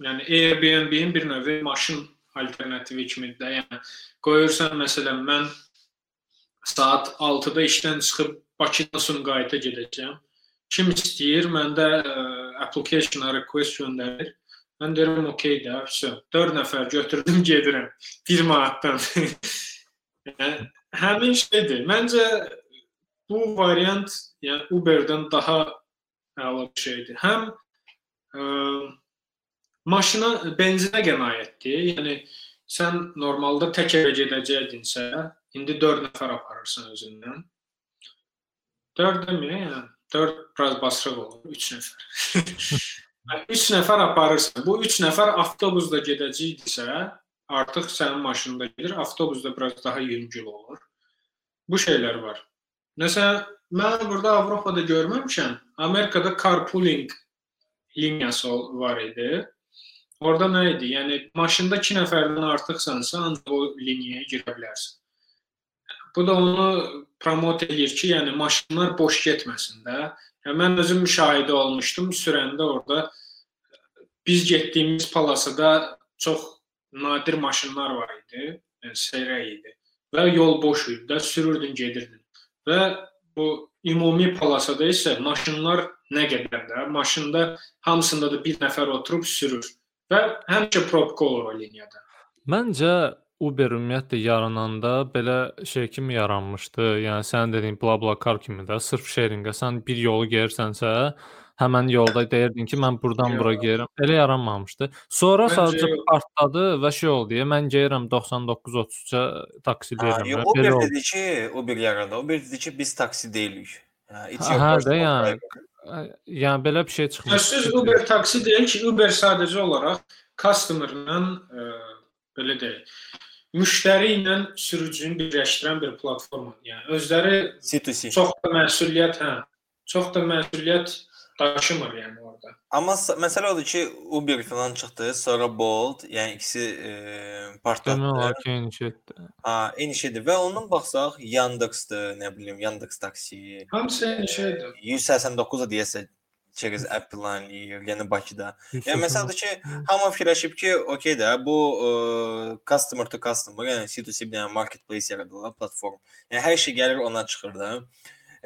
yəni Airbnb-in bir növ maşın alternativi kimidir də. Yəni qoyursan məsələn mən saat 6-da işdən çıxıb Bakıdan Sumqayıta gedəcəm. Kim istəyir, məndə ə, application request göndərir. Mən deyirəm, okey də, vəsə. 4 nəfər götürdüm, gedirəm. 1 manatdan. yəni həmin şeydir. Məncə bu variant yəni Uber-dən daha əla bir şeydir. Həm ə, maşına benzinə qənaətdir. Yəni sən normalda tək evə gedəcəkdinsə, indi 4 nəfər aparırsan özündən. 4 demək, yəni 4 biraz basırıq olur, 3 nəfər. 3 nəfər aparırsan. Bu 3 nəfər avtobusda gedəcəkdisə, artıq sənin maşında gedir, avtobusda biraz daha yüngül olur. Bu şeylər var. Məsələn, mən burada Avropada görməmişəm. Amerikada carpooling liniyası var idi. Orada nə idi? Yəni maşında 2 nəfərdən artıqsansa, ancaq o liniyaya girə bilərsən. Bu da onu promot eləyir ki, yəni maşınlar boş getməsin də. Yəni mən özüm müşahidə olmuşdum sürəndə orada biz getdiyimiz palasada çox nadir maşınlar var idi, yəni seyrək idi və yol boş idi də sürürdün, gedirdin. Və bu ümumi palasada isə maşınlar nə qədər də maşında hamısında da bir nəfər oturub sürür və həmişə probka olur o liniyada. Məncə Uber ümumiyyətlə yarananda belə şey kimi yaranmışdı. Yəni sənin dediyin BlaBlaCar kimi də sırf sharingə sən bir yolu gedirsənsə, həmin yolda deyirdin ki, mən burdan bura gedirəm. Elə yaranmamışdı. Sonra Məncə sadəcə partladı və şey oldu. Ya, mən gedirəm 99-33-ə taksi deyirəm. yox, Uber Belə oldu. dedi ki, Uber yaradı. Uber dedi ki, biz taksi deyilik. Hə, hə də yəni yəni belə bir şey çıxmışdı. Sözsüz Uber taksi deyil ki, Uber sadəcə olaraq customerla ə, belə deyək, müştəri ilə sürücünü birləşdirən bir platformadır. Yəni özləri C2C. çox da məsuliyyət, hə, çox da məsuliyyət daşımır yəni orada. Amma məsələ odur ki, Uber falan çıxdı, sonra Bolt, yəni ikisi e, Demək olar ki, eyni şeydir. Ha, eyni şeydir və ondan baxsaq Yandex-dır, nə bilim, Yandex taksi, Hamısı eyni şeydir. 189 deyəsə çəkiz app planlayır, yəni Bakıda. Yəni məsələn ki, hamı fikirləşib ki, okey də bu ə, customer to customer, yəni C2C bir dənə marketplace yaradırlar, platform. Yəni hər şey gəlir ona çıxır da.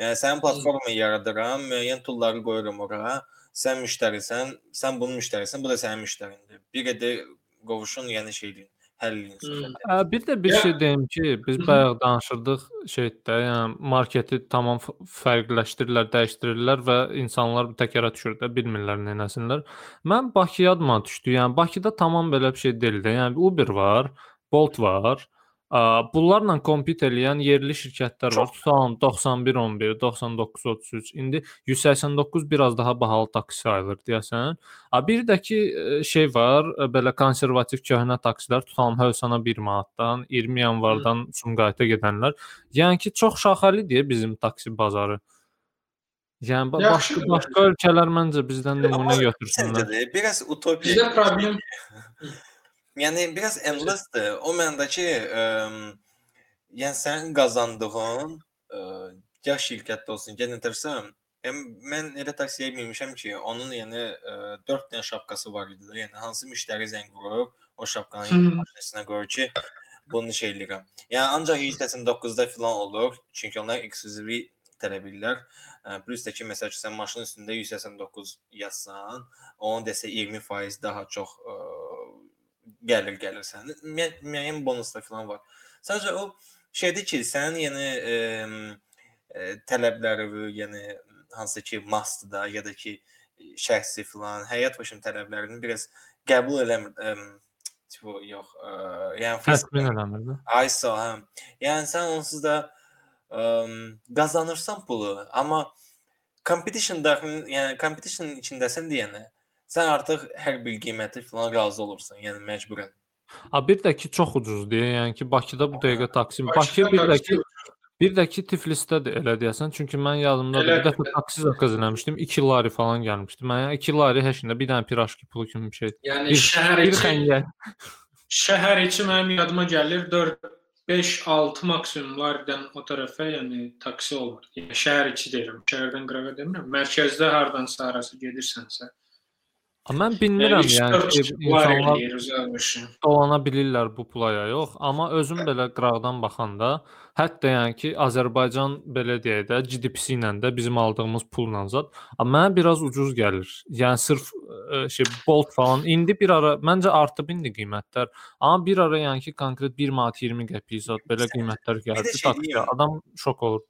Yəni sənin platformu yaradıram, müəyyən toolları qoyuram ora. Sən müştərisən, sən bunun müştərisən, bu da sənin müştərindir. Bir qədər qovuşun, yəni şeydir, həll edin söhbəti. Ə, bir də bir Ya- şey deyim ki, biz bayaq danışırdıq şeydə, yəni marketi tamam fərqləşdirirlər, dəyişdirirlər və insanlar bir təkərə düşür də, bilmirlər nə etsinlər. Mən Bakıya adıma düşdü. Yəni Bakıda tamam belə bir şey deyil də. Yəni Uber var, Bolt var. Ə, bunlarla kompet eləyən yerli şirkətlər var. Tutalım 91 11, 99 33. İndi 189 biraz daha bahalı taksi sayılır deyəsən. A bir də ki e, şey var, e, belə konservativ köhnə taksilər tutalım Hövsana 1 manatdan 20 yanvardan Sumqayıta gedənlər. Yəni ki çox şaxəlidir bizim taksi bazarı. Yəni ba- başqa Yaxşıdır başqa ölkələr məncə bizdən nümunə götürsünlər. Biraz utopiya. Bizdə problem Yəni biraz endlessdir. O mənada ki, ə, yəni sənin qazandığın ə, ya şirkətdə olsun, ya nədirsə, yəni mən elə taksiyə minmişəm ki, onun yəni 4 dənə şapkası var idi. Yəni hansı müştəri zəng vurur, o şapkanı maşinesinə qoyur ki, bunu şey eləyirəm. Yəni ancaq 189-da filan olur, çünki onlar ekskluziv tələb edirlər. Ə, Plus da ki, məsəl üçün sən maşının üstündə 189 yazsan, onun desə 20% daha çox ə, gəlir gəlir sənin. Müəyyən, bonuslar falan var. Sadəcə o şeydir ki, sənin yəni ə, ə, tələbləri, yəni hansı ki must da ya da ki şəxsi falan həyat başım tələblərini biraz qəbul eləmir. Ə, tipo yox, ə, yəni Təsmin eləmir də. ISO hə. Yəni sən onsuz da ə, qazanırsan pulu, amma competition daxil, yəni competition içindəsən deyənə sən artıq hər bir qiyməti falan razı olursan, yəni məcburən. A bir də ki çox ucuzdur. Yəni ki Bakıda bu dəqiqə taksi. Bakı Bakıda bir də ki bir də ki Tiflisdə də elə deyəsən. Çünki mən yadımdadır bir Elədir, dəfə taksi zakaz eləmişdim. 2 lari falan gəlmişdi. Mən yəni 2 lari heç nə bir dənə pirajki pulu kimi bir şey. Yəni Bir, şəhər bir içi xəngəl. şəhər içi mənim yadıma gəlir 4 5 6 maksimumlardan o tərəfə, yəni taksi olur. Yəni şəhər içi deyirəm, şəhərdən qırağa demirəm. Mərkəzdə hardansa arası gedirsənsə. Mən bilmirəm yəni ki, insanlar dolana bilirlər bu pulaya yox, amma özüm belə qıraqdan baxanda, hətta yəni ki, Azərbaycan belə deyək də GDP-si ilə də bizim aldığımız pulla zət, amma mənə biraz ucuz gəlir. Yəni sırf ə, şey Bolt falan indi bir ara məncə artıb indi qiymətlər, amma bir ara yəni ki, konkret 1 manat 20 qəpik zət belə qiymətlər gəldi şey taksiyə. deyim. Adam şok olur.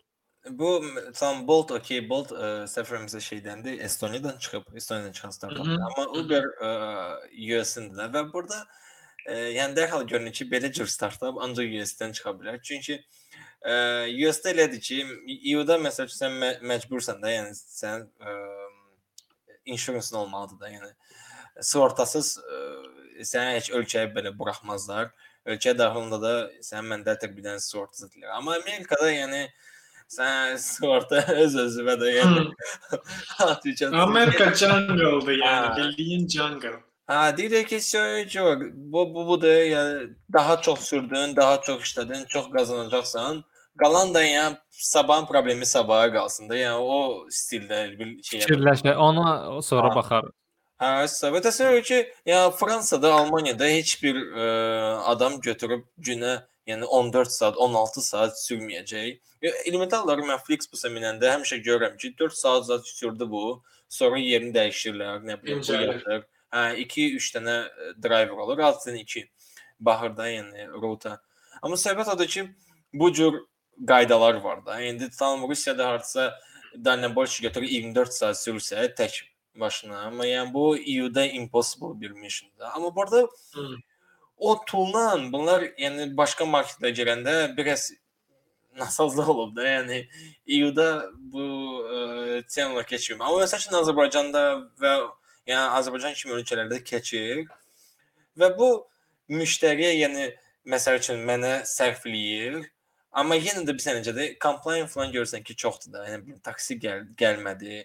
Bu tam Bolt okey, Bolt ə, səfərimizə şeydəndi, Estoniyadan çıxıb, Estoniyadan çıxan startap. Hı -hı. Amma Uber ə, US-dəndir və burada ə, yəni dərhal görünür ki, belə cür startap ancaq US-dən çıxa bilər. Çünki ə, US-də elədir ki, EU-da məsəl üçün sən mə məcbursan da, yəni sən ə, insurance olmalıdır da, yəni sığortasız ə, səni heç ölkəyə belə buraxmazlar. Ölkə daxilində də sənin məndətir bir dənə sığorta zətlər. Amma Amerikada yəni sən sığorta öz özünə də yəni Amerika jungle'dır yəni, bildiyin jungle. Ha deyir ki söyləyəcək. Bu bu bu da yəni daha çox sürdün, daha çox işlədin, çox qazanacaqsan. Qalan da yəni sabahın problemi sabaha qalsın da. Yəni o stildə bir şey. Fikirləşə, ona sonra Ha. baxarıq. Hə, et ki, ya Fransada, Almaniyada heç bir ə, adam götürüb günə, yəni 14 saat, 16 saat sürməyəcək. Elementarları mən Flixbus-a minəndə həmişə görürəm ki, 4 saat zat sürdü bu, sonra yerini dəyişirlər, nə bilim, bu yatır. Hə, 2 3 dənə e, driver olur, altdan 2 bahırda, yəni rota. Amma söhbət odur ki, bu cür qaydalar var da. İndi tam Rusiyada hardasa Dynambolş götürür 24 saat sürsə tək başına. Amma yəni bu EU-da impossible bir missiondur. Amma burada hmm o tulla bunlar yəni başqa marketlərə girəndə biraz nasazlıq olub da. Yəni EU-da bu ə, temalar keçmir. Amma məsəl üçün Azərbaycanda və yəni Azərbaycan kimi ölkələrdə keçir və bu müştəriyə yəni məsəl üçün mənə sərfləyir. Amma yenə də bir sənəcə də complaint falan görsən ki, çoxdur da. Yəni bir taksi gəl gəlmədi.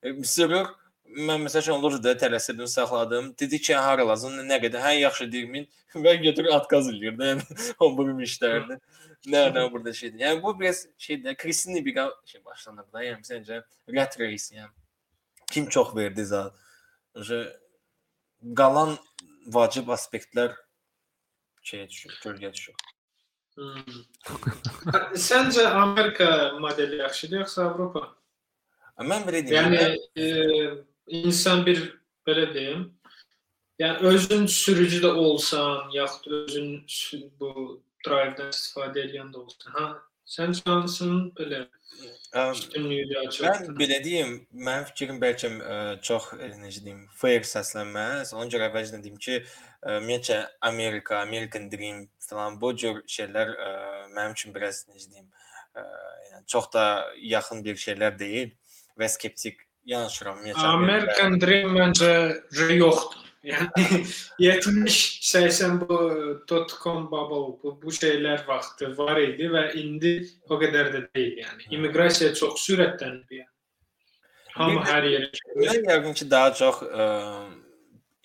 E, Sürür mən məsəl üçün olur da tələsirdim, saxladım. Dedi ki, hara lazım, nə qədər? Hə, yaxşı deyirmin. Və götürür atqaz eləyir də. Yəni o bu müştəridir. Nə nə burada şeydir. Yəni bu biraz şeydir. Kristin bir şey başlanır da. Yəni səncə rat race yəni. Kim çox verdi zat. Qalan vacib aspektlər şeyə düşür, kölgəyə düşür. Hmm. Səncə Amerika modeli yaxşıdır yoxsa Avropa? Mən belə deyim. Yəni e, insan bir belə deyim, yəni özün sürücü də olsan, yaxud özün bu drive-dan istifadə edən də olsan, ha, sən hansının belə üstünlüyü daha Mən belə deyim, mənim fikrim bəlkə ə, çox ə, necə deyim, fair səslənməz. Ona görə əvvəlcədən deyim ki, ümumiyyətcə Amerika, American Dream falan bu cür şeylər ə, mənim üçün biraz necə deyim, ə, yəni çox da yaxın bir şeylər deyil və skeptik yanaşıram. American Dream məncə yoxdur. Yəni 70-80 bu dot-com bubble bu, bu şeylər vaxtı var idi və indi o qədər də deyil yəni. İmmiqrasiya çox sürətlənib yəni. Hamı hər yerə. Mən yəqin ki, daha çox ə,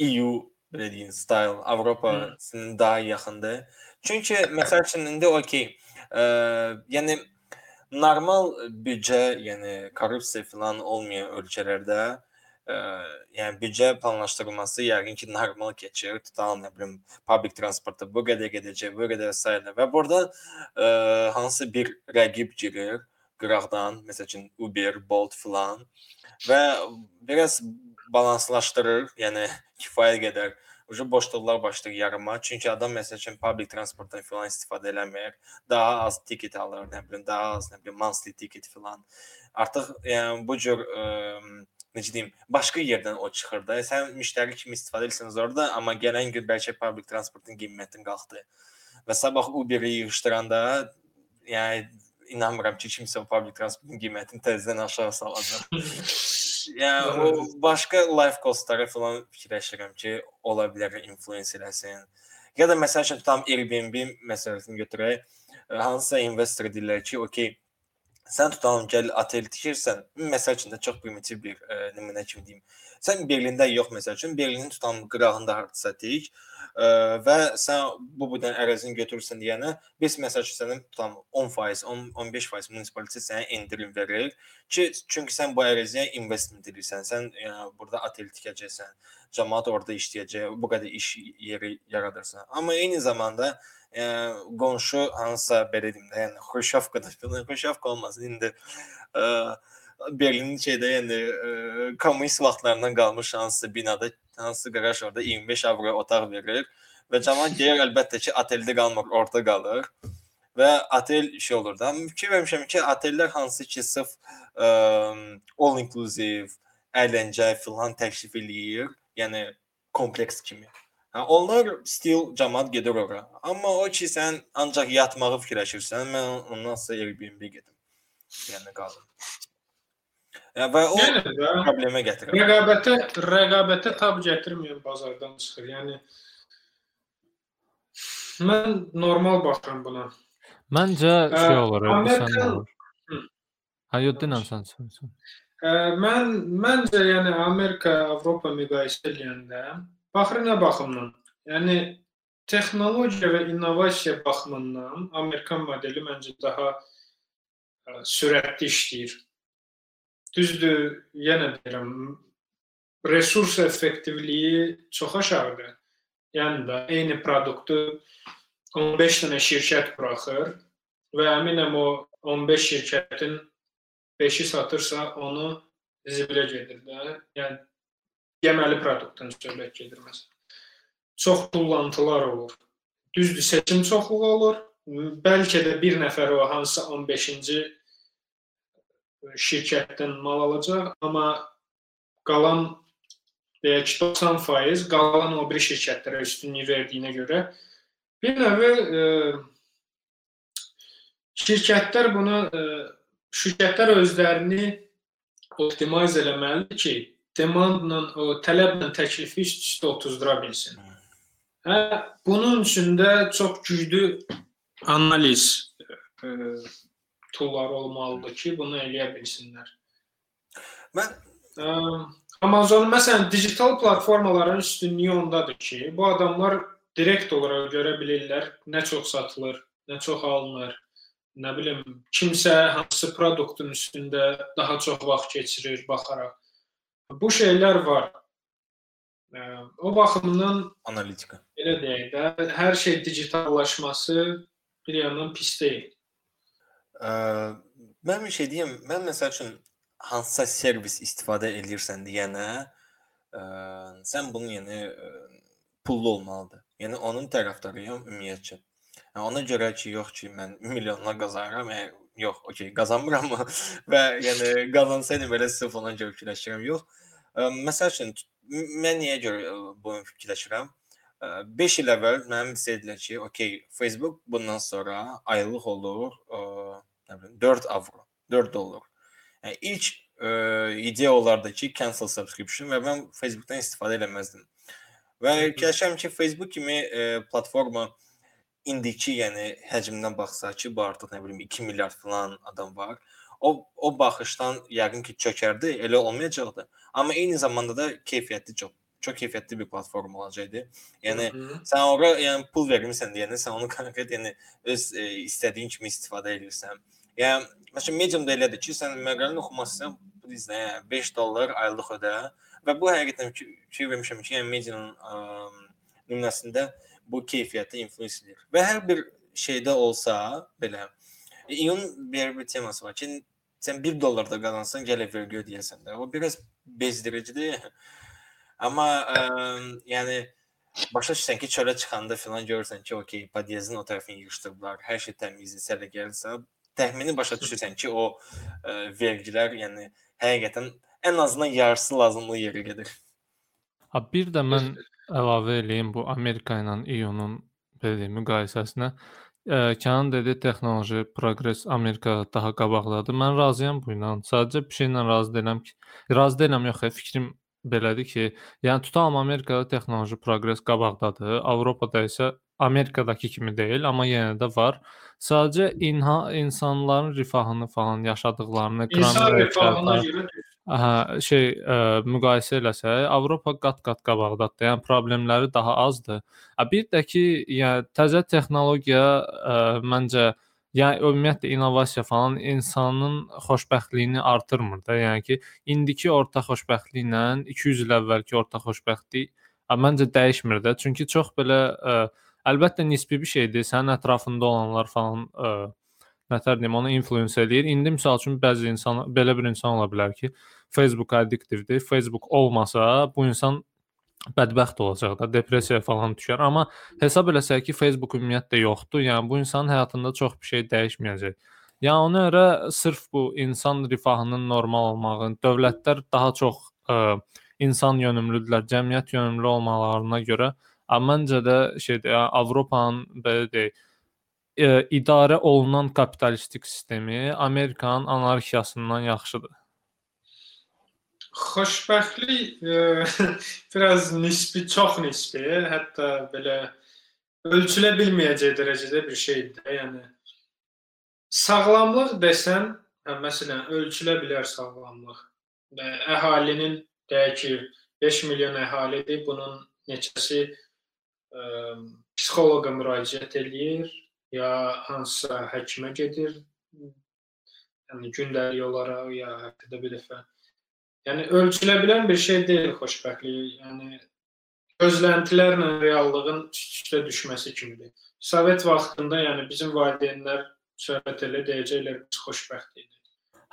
EU belə deyim, style Avropasının daha yaxındır. Çünki məsəl üçün indi okey, yəni normal büdcə, yəni korrupsiya falan olmayan ölkələrdə ə, yəni büdcə planlaşdırılması yəqin ki, normal keçir. Tutalım, nə bilim, public transportda bu qədər gedəcək, bu qədər sayılır və burada ə, hansı bir rəqib girir? Qıraqdan, məsəl üçün Uber, Bolt falan və biraz balanslaşdırır, yəni kifayət qədər Ucu boşluqlar başlayır yarıma. Çünki adam məsəl üçün public transportdan filan istifadə eləmir. Daha az ticket alır, nə bilim, daha az, nə bilim, monthly ticket filan. Artıq yəni bu cür ə, necə deyim, başqa yerdən o çıxır da. Sən müştəri kimi istifadə edirsiniz orada, amma gələn gün bəlkə public transportun qiymətin qalxdı. Və sabah Uber-i yığışdıranda yəni inanmıram ki, kimsə o public transportun qiymətini təzədən aşağı salacaq. yəni o başqa life cost-ları falan fikirləşirəm ki, ola bilər influence eləsin. Ya da məsəl üçün tam Airbnb məsələsini götürək. Hansısa investor deyirlər ki, okey, sən tutalım gəl otel tikirsən, məsəl üçün də çox primitiv bir ə, nümunə kimi deyim. Sən Berlində yox məsəl üçün, Berlinin tutalım qırağında hardasa tik ə, və sən bu budan ərazini götürürsən deyənə, biz məsəl üçün sənin tutalım 10%, 10 15% munisipalit sənə endirim verir ki, çünki sən bu əraziyə investment edirsən. Sən yəni burada otel tikəcəksən, cəmaət orada işləyəcək, bu qədər iş yeri yaradırsan. Amma eyni zamanda qonşu hansısa belə deyim də, yəni Xruşovkada Xruşovka olmasın indi ə, Berlinin şeydə yəni ə, kommunist vaxtlarından qalmış hansısa binada hansısa qaraj orada 25 avro otaq verir və cəmaət deyir əlbəttə ki, oteldə qalmır, orada qalır. Və otel şey olur da. Fikir vermişəm ki, otellər hansı ki, sırf ə, all inclusive, əyləncə filan təklif eləyir, yəni kompleks kimi. Hə, onlar still cəmaət gedir ora. Amma o ki, sən ancaq yatmağı fikirləşirsən, mən ondan sonra Airbnb gedim. Yəni qalın. Ya və o Yəni də problemə gətirir. rəqabətə rəqabətə tab gətirməyən bazardan çıxır. Yəni mən normal baxıram buna. Məncə şey olur, sən olur? Ha, yox, dinən sən sən. Ə, mən məncə yəni Amerika, Avropa müqayisə edəndə baxır nə baxımdan? Yəni texnologiya və innovasiya baxımından Amerikan modeli məncə daha ə, sürətli işləyir. Düzdür, yenə deyirəm, resurs effektivliyi çox aşağıdır. Yəni də eyni produktu 15 dənə şirkət buraxır və əminəm o 15 şirkətin 5-i satırsa onu zibilə gedir də. Yəni yeməli produktdan söhbət gedir məsələn. Çox tullantılar olur. düzdür, seçim çoxluğu olur. Bəlkə də bir nəfər o hansı 15-ci şirkətdən mal alacaq, amma qalan deyək ki 90% qalan o biri şirkətlərə üstünlük verdiyinə görə bir növ e, şirkətlər bunu e, şirkətlər özlərini optimize eləməlidir ki, demandla o tələblə təklifi üst-üstə otuzdura bilsin. Hə, bunun üçün də çox güclü analiz e, toolları olmalıdır ki, bunu eləyə bilsinlər. Mən e, Amazon məsələn digital platformaların üstünlüyü ondadır ki, bu adamlar direkt olaraq görə bilirlər nə çox satılır, nə çox alınır, nə bilim kimsə hansı produktun üstündə daha çox vaxt keçirir baxaraq. Bu şeylər var. O baxımdan analitika. Elə deyək də, hər şey digitallaşması bir yandan pis deyil. Ə, mən bir şey deyim, mən məsəl üçün hansısa servis istifadə edirsən deyənə, ə, sən bunun yəni pullu olmalıdır. Yəni onun tərəfdarıyam ümumiyyətcə. Yəni ona görə ki, yox ki, mən milyonlar qazanıram, yəni yox, okey, qazanmıram və yəni qazansaydım belə sırf ona görə fikirləşirəm. Yox. Ə, məsəl üçün mən niyə görə bunu fikirləşirəm? 5 il əvvəl mənim istədilər ki, okey, Facebook bundan sonra aylıq olur, ə, nə bilim 4 avro, 4 dollar. Yəni ilk ə, ideya olardı ki, cancel subscription və mən Facebookdan istifadə eləməzdim. Və fikirləşirəm ki, Facebook kimi ə, platforma indiki, yəni həcmdən baxsaq ki, bu artıq nə bilim 2 milyard falan adam var. O o baxışdan yəqin ki, çökərdi, elə olmayacaqdı. Amma eyni zamanda da keyfiyyətli çox çox keyfiyyətli bir platforma olacaqdı. Yəni Hı -hı. sən ora yəni pul vermisən deyəndə sən onu konkret yəni öz e, istədiyin kimi istifadə edirsən. Yəni məsələn Medium-da elədir ki, sən məqaləni oxumazsan, bizdə yəni 5 dollar aylıq ödə və bu həqiqətən ki, fikir vermişəm ki, yəni Medium-un nümunəsində bu keyfiyyətə influence edir. Və hər bir şeydə olsa belə İyun bir, bir teması var ki, sən 1 dollar da qazansan, gələ vergi ödəyəsən də. O biraz bezdiricidir. Amma ə, yəni başa düşsən ki, çölə çıxanda filan görürsən ki, okey, podyezin o tərəfini yığışdırıblar, hər şey təmizdir, sələ gəlirsə, təxmini başa düşürsən ki, o ə, vergilər, yəni həqiqətən ən azından yarısı lazımlı yerə gedir. Ha bir də mən əlavə eləyim bu Amerika ilə iyunun belə müqayisəsinə. Kənan dedi texnoloji proqres Amerika daha qabaqdadır. Mən razıyam bu ilə. Sadəcə bir şeylə razı deyiləm ki, razı deyiləm yox, fikrim belədir ki, yəni tutalım Amerikada texnoloji proqres qabaqdadır, Avropada isə Amerikadakı kimi deyil, amma yenə də var. Sadəcə inha insanların rifahını falan yaşadıqlarını, İnsan rifahına görə Hə, şey ə, müqayisə eləsək, Avropa qat-qat qabaqdadır. Yəni problemləri daha azdır. Bir də ki, yəni təzə texnologiya ə, məncə Yəni ümumiyyətlə innovasiya falan insanın xoşbəxtliyini artırmır da. Yəni ki, indiki orta xoşbəxtliklə 200 il əvvəlki orta xoşbəxtlik məncə dəyişmir də. Çünki çox belə ə, əlbəttə nisbi bir şeydir. Sənin ətrafında olanlar falan ə, nətər deyim, onu influence eləyir. İndi məsəl üçün bəzi insan belə bir insan ola bilər ki, Facebook addiktivdir. Facebook olmasa bu insan bədbəxt olacaq da, depressiyaya falan düşər. Amma hesab eləsək ki, Facebook ümumiyyətlə yoxdur. Yəni bu insanın həyatında çox bir şey dəyişməyəcək. Yəni ona görə sırf bu insan rifahının normal olmağın, dövlətlər daha çox ə, insan yönümlüdürlər, cəmiyyət yönümlü olmalarına görə, məncə də şeydir, yəni Avropanın belə deyək, ə, idarə olunan kapitalistik sistemi Amerikanın anarxiyasından yaxşıdır. Xoşbəxtlik e, biraz nisbi, çox nisbi, hətta belə ölçülə bilməyəcək dərəcədə bir şeydir. Yəni sağlamlıq desən, hə, məsələn, ölçülə bilər sağlamlıq. Və əhalinin deyək ki, 5 milyon əhalidir, bunun neçəsi ə, psixoloqa müraciət eləyir ya hansısa həkimə gedir. Yəni gündəlik olaraq ya həftədə bir dəfə Yəni ölçülə bilən bir şey deyil xoşbəxtlik. Yəni gözləntilərlə reallığın üst-üstə düşməsi kimidir. Sovet vaxtında yəni bizim valideynlər söhbət elə deyəcəklər biz xoşbəxt idik.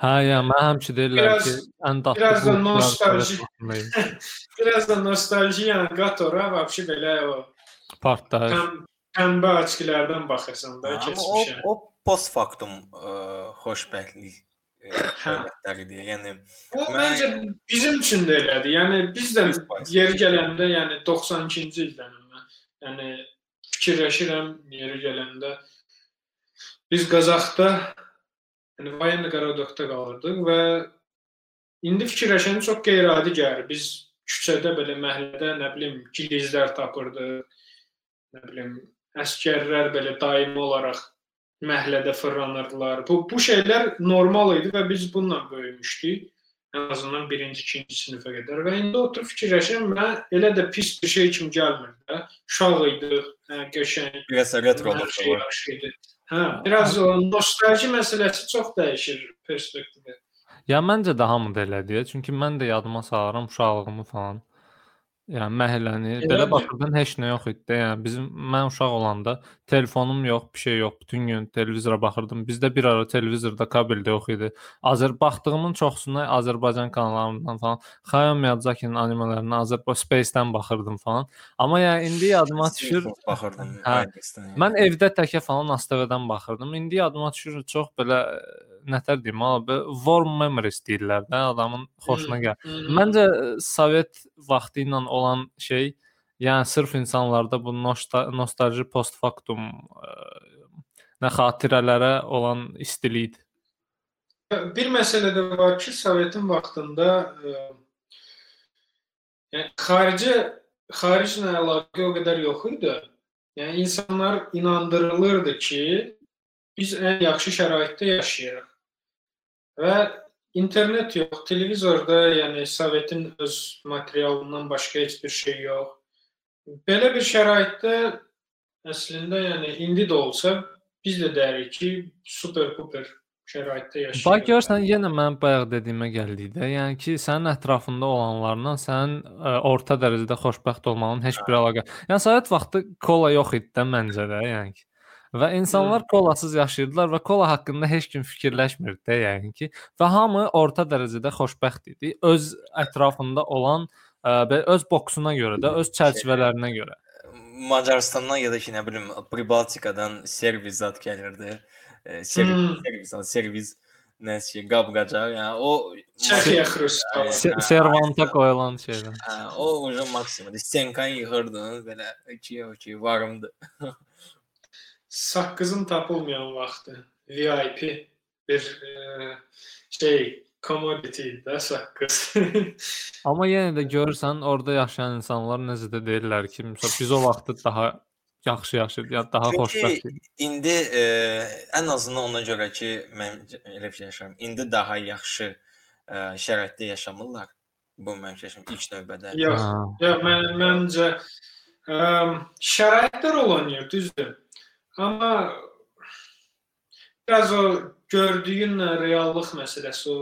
Hə, ya mən həmişə deyirlər biraz, ki, ən dadlı biraz da nostalji. biraz da nostalji yəni qatora vəbşi belə o partlayır. pəmbə açkilərdən baxırsan da Amma o keçmişə. o post factum ə, xoşbəxtlik həyatlarıdır. Yəni O Mən- məncə bizim üçün də elədir. Yəni biz də yeri gələndə, yəni 92-ci ildənəm mən. Yəni fikirləşirəm yeri gələndə biz Qazaxda yəni Vayenli Qaradokda qalırdıq və indi fikirləşəndə çox qeyri-adi gəlir. Biz küçədə belə məhəllədə nə bilim gilizlər tapırdıq. Nə bilim əskərlər belə daimi olaraq məhəllədə fırlanırdılar. Bu bu şeylər normal idi və biz bununla böyümüşdük. Ən azından 1-ci, 2-ci sinifə qədər və indi oturub fikirləşirəm, mən elə də pis bir şey kimi gəlmir də. Uşaq idik, hə, qəşəng, biraz retro idi. Hə, biraz o nostalji məsələsi çox dəyişir perspektivi. Ya məncə də hamı da elədir. Çünki mən də yadıma salıram uşaqlığımı falan. Yəni məhəlləni belə Elədir. baxırdan heç nə yox idi. Yəni bizim mən uşaq olanda telefonum yox, bir şey yox. Bütün gün televizora baxırdım. Bizdə bir ara televizorda kabel də yox idi. Azər baxdığımın çoxusunu Azərbaycan kanallarından falan, Xayam Miyazaki-nin animələrinə Azərbaycan Space-dən baxırdım falan. Amma yəni indi yadıma düşür baxırdım. Hə. Mən evdə təkə falan ASTV-dən baxırdım. İndi yadıma düşür çox belə nətər deyim, belə warm memories deyirlər də, adamın xoşuna gəlir. Hmm. Məncə ə, Sovet vaxtı ilə olan şey, yəni sırf insanlarda bu nostal nostalji post factum ə, nə xatirələrə olan istilik. Bir məsələ də var ki, Sovetin vaxtında ə, yəni xarici xariclə əlaqə o qədər yox idi. Yəni insanlar inandırılırdı ki, biz ən yaxşı şəraitdə yaşayırıq. Və internet yox, televizorda, yəni Sovetin öz materialından başqa heç bir şey yox. Belə bir şəraitdə əslində yəni indi də olsa biz də deyirik ki, super puper şəraitdə yaşayırıq. Bax görsən yenə mən bayaq dediyimə gəldik də. Yəni ki, sənin ətrafında olanlarla sənin ə, orta dərəcədə xoşbəxt olmağın heç bir əlaqə. Yəni Sovet vaxtı kola yox idi də məncə də, yəni ki. Və insanlar kolasız yaşayırdılar və kola haqqında heç kim fikirləşmirdi də, yəni ki. Və hamı orta dərəcədə xoşbəxt idi. Öz ətrafında olan ə, belə öz boksuna görə də, öz çərçivələrinə görə. Macarıstandan ya da ki, nə bilim, Pribaltikadan servis zad gəlirdi. E, servis, Hmm. servis, servis nəsə qab-qacaq. Yəni o Çexiya xrustal. Se servanta qoyulan şeylər. Hə, o ucu maksimumdur. Stenkan yığırdın belə 2 2 varımdı. Saqqızın tapılmayan vaxtı VIP bir e, şey commodity də saqqız. Amma yenə də görürsən, orada yaşayan insanlar necə də deyirlər ki, məsələn biz o vaxtı daha yaxşı yaşayırdıq, ya daha xoşbəxt. İndi e, ən azından ona görə ki, mən elə fikirləşirəm. İndi daha yaxşı e, şəraitdə yaşamırlar. Bu mənim fikrim ilk növbədə. Yox, yox mən məncə ə, şəraitlər olanır, düzdür. Amma biraz o gördüyünlə reallıq məsələsi o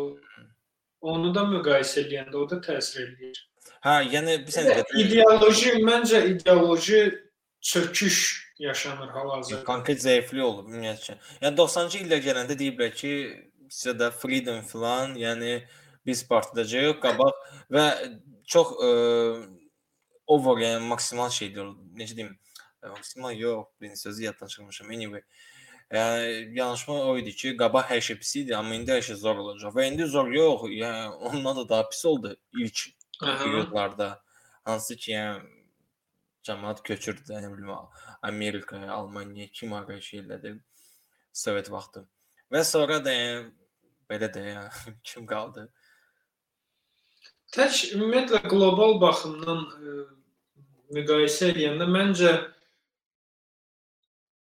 onu da müqayisə edəndə o da təsir eləyir. Hə, yəni bir sən də İdeoloji, məncə ideoloji çöküş yaşanır hal-hazırda. konkret zəiflik olub ümumiyyətcə. Yəni 90-cı illər gələndə deyiblər ki, sizə də freedom filan, yəni biz partlayacağıq qabaq və çox ə, over yəni maksimal şeydir. Necə deyim? Maksimal yox, bir sözü yaddan çıxmışam. Anyway. Yəni yanlışma o idi ki, qabaq hər şey pis idi, amma indi hər şey zor olacaq. Və indi zor yox, yəni ondan da daha pis oldu ilk periodlarda. Hansı ki, yəni cəmaət köçürdü, nə bilim, Amerikaya, Almaniyaya kim hara şey elədi Sovet vaxtı. Və sonra da yəni, belə də yəni, kim qaldı? Tək ümumiyyətlə qlobal baxımdan ə, müqayisə edəndə məncə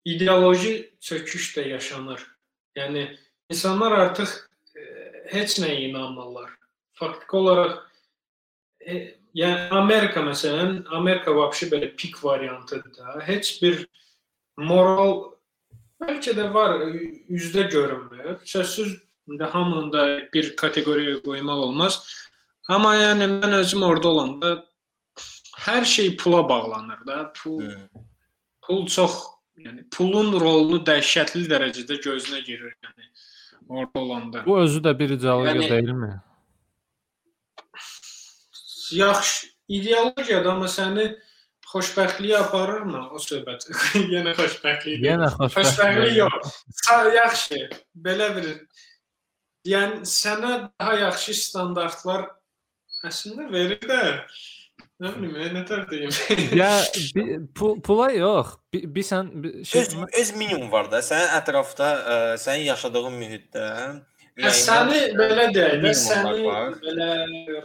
ideoloji çöküş də yaşanır. Yəni insanlar artıq ə, heç nəyə inanmırlar. Faktiki olaraq e, yəni Amerika məsələn, Amerika vəbşi belə pik variantıdır da. Heç bir moral bəlkə də var, üzdə görünmür. Sözsüz indi hamının da bir kateqoriyaya qoymaq olmaz. Amma yəni mən özüm orada olanda hər şey pula bağlanır da. Pul, pul çox, yəni pulun rolunu dəhşətli dərəcədə gözünə girir yəni orada olanda. Bu özü də bir ideologiya Yəni- deyilmi? Yaxşı ideologiyadır amma səni xoşbəxtliyə aparırmı o söhbət? Yenə xoşbəxtlik. Yenə xoşbəxtlik. xoşbəxtlik yox. Yaxşı. Belə bir yəni sənə daha yaxşı standartlar əslində verir də. Nə bilim, nə tər deyim. Ya bi- pul, pula yox. Bir, bir sən bir şey Öz, öz minimum var da. Sənin ətrafda, ə, sənin yaşadığın mühitdə Hə, səni belə deyək səni var. belə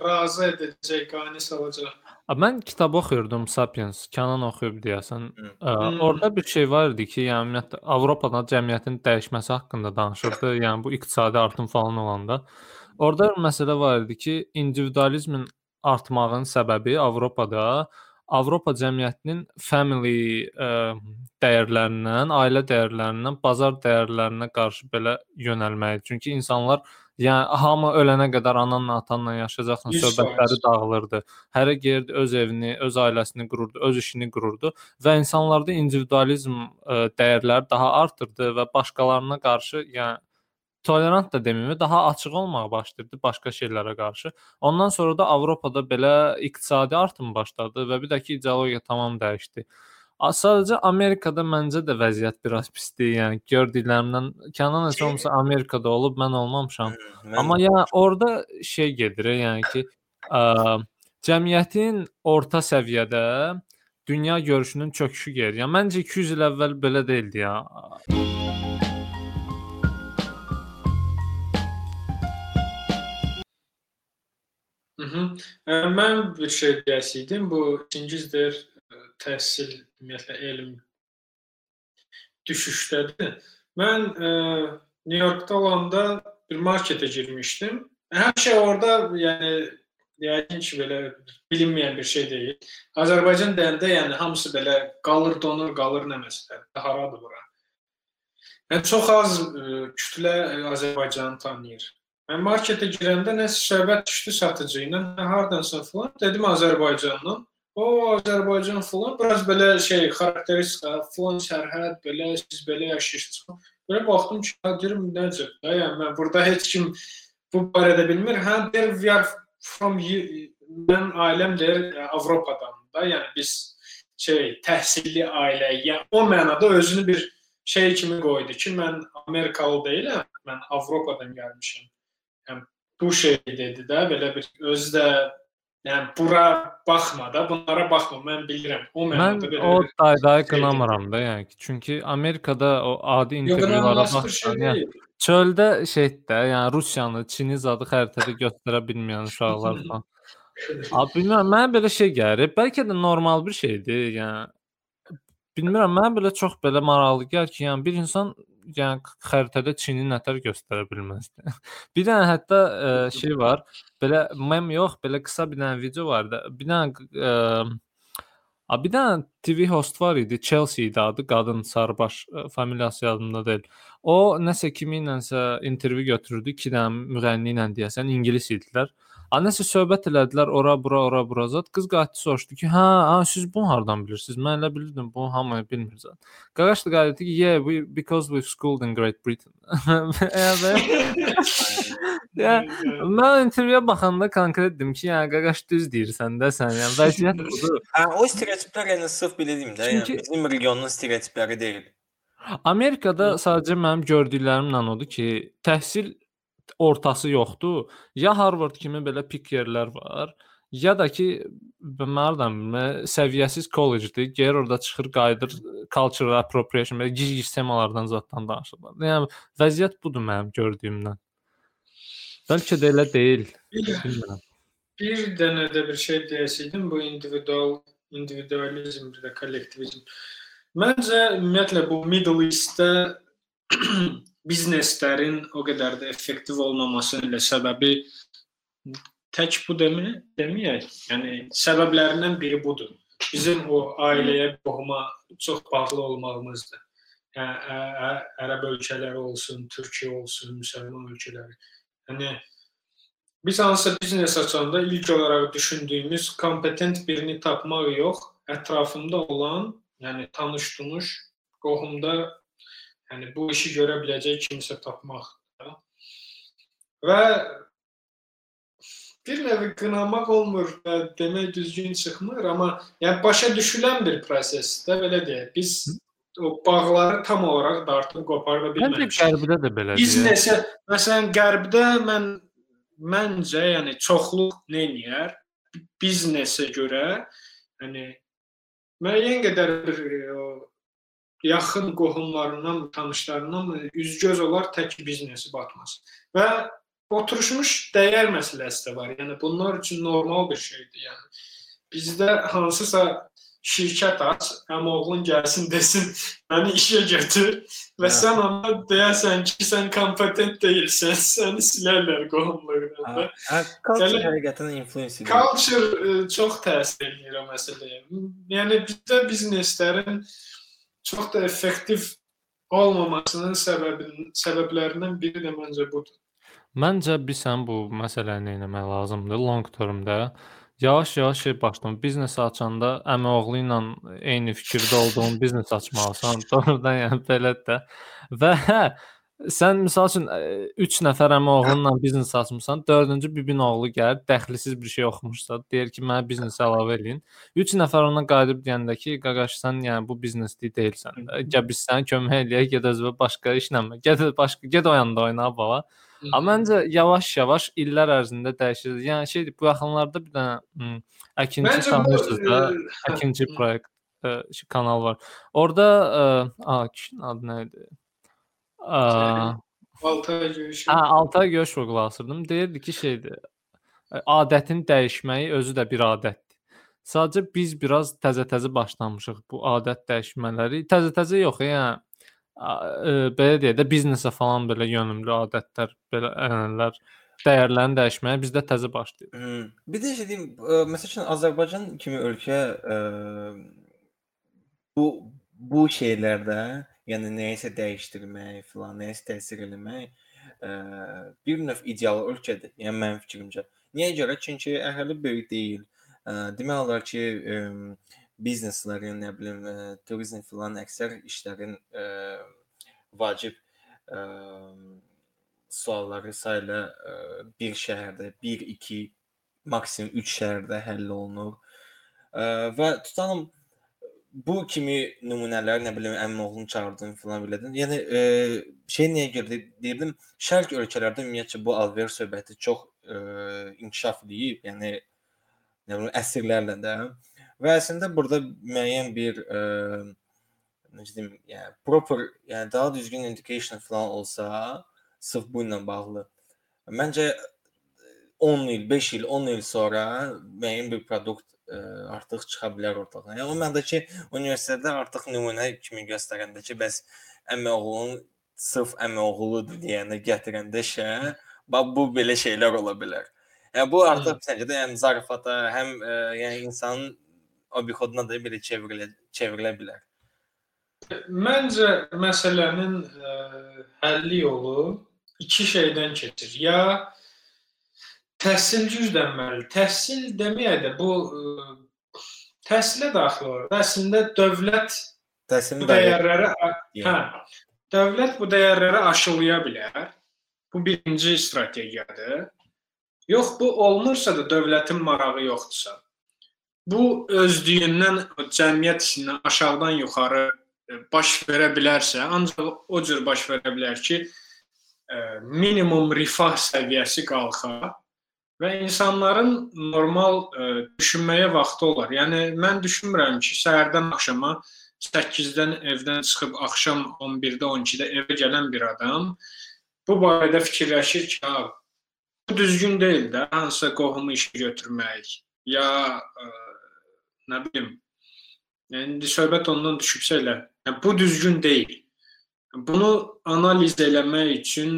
razı edəcək, qane salacaq. Mən kitab oxuyurdum Sapiens, Kenan oxuyub deyəsən. Hmm. Orada bir şey var idi ki, yəni ümumiyyətlə Avropada cəmiyyətin dəyişməsi haqqında danışırdı. Yəni bu iqtisadi artım falan olanda. Orada bir məsələ var idi ki, individualizmin artmağının səbəbi Avropada Avropa cəmiyyətinin family ə, dəyərlərindən, ailə dəyərlərindən bazar dəyərlərinə qarşı belə yönəlməyi. Çünki insanlar yəni hamı ölənə qədər ananla, atanla yaşayacaqsan 100%. söhbətləri dağılırdı. Hərə gəlirdi öz evini, öz ailəsini qururdu, öz işini qururdu və insanlarda individualizm ə, dəyərləri daha artırdı və başqalarına qarşı, yəni tolerant da deməyim, daha açıq olmağa başladı başqa şeylərə qarşı. Ondan sonra da Avropada belə iqtisadi artım başladı və bir də ki, ideologiya tamam dəyişdi. Sadəcə Amerikada məncə də vəziyyət biraz pisdir. Yəni gördüklərimdən Kənan heç olmasa Amerikada olub, mən olmamışam. Mən, Amma yəni orada şey gedir, yəni ki, ə, cəmiyyətin orta səviyyədə dünya görüşünün çöküşü gedir. Yəni məncə 200 il əvvəl belə deyildi ya. Mhm. Ə, Mən bir şey deyəsiydim. Bu ikincidir təhsil, ümumiyyətlə elm düşüşdədir. Mən ə, New Yorkda olanda bir marketə girmişdim. Həmişə orada, yəni yəqin ki, belə bilinməyən bir şey deyil. Azərbaycan deyəndə, yəni hamısı belə qalır, donur, qalır nə məsələ. Haradır bura? Yəni çox az ə, kütlə ə, Azərbaycanı tanıyır. Mən marketə girəndə nəsə söhbət düşdü satıcı ilə, "Hə, hardansan filan?" Dedim Azərbaycandan. O Azərbaycan filan, biraz belə şey xarakteristika, filan sərhəd, belə siz belə yaşayırsınız. Belə baxdım ki, "Ha, deyirəm necə? Da, yəni mən burada heç kim bu barədə bilmir. Hə, deyir we are from mən ailəm deyir Avropadan da, yəni biz şey təhsilli ailəyik. Yəni o mənada özünü bir şey kimi qoydu ki, mən Amerikalı deyiləm, mən Avropadan gəlmişəm. Bu şey dedi də, belə bir özü də yəni bura baxma da, bunlara baxma, mən bilirəm. O Mən mənada belə o bir dayday qınamıram da, yəni ki, çünki Amerikada o adi intervyulara baxsan, yəni çöldə şeydə, yəni Rusiyanı, Çini zadı xəritədə göstərə bilməyən uşaqlar falan. Abi bilmirəm, mənə belə şey gəlir. Bəlkə də normal bir şeydir, yəni bilmirəm, mənə belə çox belə maraqlı gəlir ki, yəni bir insan yəni xəritədə Çini nətər göstərə bilməzdi. bir dənə hətta ə, şey var, belə mem yox, belə qısa bir dənə video var da. Bir dənə ə, A bir dənə TV host var idi, Chelsea idi adı, qadın sarıbaş ə, familiyası yadımda deyil. O nəsə kimi ilənsə intervyu götürürdü, iki dənə müğənni ilə deyəsən ingilis idilər. A nəsə söhbət elədilər ora bura ora bura zət. Qız qayıtdı soruşdu ki, "Hə, ha, siz bunu hardan bilirsiniz? Mən elə bilirdim, bunu hamı bilmir zət." Qaqaş da qayıtdı ki, "Yeah, we because we've schooled in Great Britain." Ya, mən intervyuya baxanda konkret dedim ki, yəni qaqaş düz deyirsən də sən. Yəni vəziyyət budur. Hə, o stereotiplər yəni sırf belə deyim də, yəni bizim regionun stereotipləri deyil. Amerikada sadəcə mənim gördüklərimlə odur ki, təhsil ortası yoxdur. Ya Harvard kimi belə pik yerlər var, ya da ki bilmirəm, bilmə, səviyyəsiz kollecdir. Gəlir orada çıxır, qayıdır cultural appropriation, belə gic temalardan zətdən danışırlar. Yəni vəziyyət budur mənim gördüyümdən. Bəlkə də elə deyil, bilmirəm. bir dənə də bir şey deyəsiydim, bu individual individualizm, də kollektivizm. Məncə ümumiyyətlə bu Middle East-də bizneslərin o qədər də effektiv olmamasının ilə səbəbi tək bu demə, deməyək. Yəni səbəblərindən biri budur. Bizim o ailəyə, qohuma çox bağlı olmağımızdır. Yəni ə- ə- ərəb ölkələri olsun, Türkiyə olsun, müsəlman ölkələri. Yəni biz hansısa biznes açanda ilk olaraq düşündüyümüz kompetent birini tapmaq yox, ətrafımda olan, yəni tanış-tunuş, qohumda yəni bu işi görə biləcək kimsə tapmaq. da. Və bir növ qınamaq olmur və demək düzgün çıxmır, amma yəni başa düşülən bir prosesdə belə deyək. Biz o bağları tam olaraq dartıb qoparda Məncə bilməmişik. qərbdə də belədir. Biznesə, məsələn, qərbdə mən məncə, yəni çoxluq nə edir? Biznesə görə, yəni müəyyən qədər bir e, o yaxın qohumlarından, tanışlarından üz-göz olar tək biznesi batmaz. Və oturmuş dəyər məsələsi də var. Yəni bunlar üçün normal bir şeydir. Yəni bizdə hansısa şirkət aç, həm oğlun gəlsin desin, məni işə götür və Hə. sən ona deyəsən ki, sən kompetent deyilsən, səni silərlər qohumluqdan. və Hə, culture həqiqətən influence edir. Culture e, çox təsir edir o məsələyə. Yəni bizdə bizneslərin çox da effektiv olmamasının səbəbin səbəblərindən biri də məncə budur. Məncə bilsən bu məsələni etmək lazımdır long termdə. Yavaş-yavaş şey başladım. Biznes açanda əmioğlu ilə eyni fikirdə olduğun biznes açmalısan. Doğrudan yəni belədir də. Və hə, sən məsəl üçün 3 nəfər əmioğlunla biznes açmısan, 4-cü bibin oğlu gəlir, dəxlisiz bir şey oxumuşsa, deyir ki, mənə biznes əlavə eləyin. 3 nəfər ona qayıdıb deyəndə ki, qaqaş sən yəni bu biznesli deyilsən də. Gəl biz sənə kömək eləyək, get özünə başqa işlə. Get başqa get o yanda oyna bala. Amma məncə yavaş-yavaş illər ərzində dəyişir. Yəni şeydir, bu yaxınlarda bir dənə əkinçi tanıyırsınız da, e, əkinci hı. proyekt ə, kanal var. Orda ə, adı nə idi? Altay görüşü. hə, Altay görüş qulaq asırdım. Deyirdi ki, şeydir. ə, Adətin dəyişməyi özü də bir adətdir. Sadəcə biz biraz təzə-təzə başlamışıq bu adət dəyişmələri. Təzə-təzə yox, yəni ə, ə, belə deyə də biznesə falan belə yönümlü adətlər, belə ənənələr, dəyərlərini dəyişməyə bizdə təzə başlayır. Hmm. Bir də şey deyim, ə, məsəl üçün Azərbaycan kimi ölkə ə, bu bu şeylərdə, yəni nəyisə dəyişdirmək filan, nəyisə təsir eləmək ə, bir növ ideal ölkədir. Yəni mənim fikrimcə. Niyə görə? Çünki əhali böyük deyil. Ə, demək olar ki, ə, bizneslərin, nə bilim, ə, turizm filan əksər işlərin ə, vacib ə, sualları sayla ə, bir şəhərdə 1, 2, maksimum 3 şəhərdə həll olunur. Ə, və tutalım bu kimi nümunələr, nə bilim, əmimoğlunu çağırdım filan bilədin. Yəni e, şey niyə görə de- deyirdim, şərq ölkələrdə ümumiyyətcə bu alver söhbəti çox e, inkişaf edib, yəni nə bilim əsrlərlə də. Və əslində burada müəyyən bir e, necə deyim, yəni proper, yəni daha düzgün education filan olsa, sırf bu ilə bağlı. Məncə 10 il, 5 il, 10 il sonra müəyyən bir produkt ə, artıq çıxa bilər ortalığa. Yəni o məndə ki, universitetdə artıq nümunə kimi göstərəndə ki, bəs əmi oğlunun sırf əmi oğludur deyəndə gətirəndə şə, bax bu belə şeylər ola bilər. Yəni bu artıq səncə də yəni zarafata, həm ə, yəni insanın obixoduna da belə çevrilə çevrilə bilər. Məncə məsələnin ə, həlli yolu iki şeydən keçir. Ya təhsil güclənməli. Təhsil deməyə də bu ə, təhsilə daxil olur. Əslində dövlət Təhsilin dəyərləri hə, dövlət bu dəyərləri aşılaya bilər. Bu birinci strategiyadır. Yox, bu olmursa da dövlətin marağı yoxdursa. Bu özlüyündən cəmiyyət içindən aşağıdan yuxarı e, baş verə bilərsə, ancaq o cür baş verə bilər ki, e, minimum rifah səviyyəsi qalxa və insanların normal ə, düşünməyə vaxtı olar. Yəni mən düşünmürəm ki, səhərdən axşama 8-dən evdən çıxıb axşam 11-də, 12-də evə gələn bir adam bu barədə fikirləşir ki, ha, bu düzgün deyil də, hansısa qohumu işə götürmək ya ə, nə bilim. Yəni söhbət ondan düşübsə elə, yəni, bu düzgün deyil. Bunu analiz eləmək üçün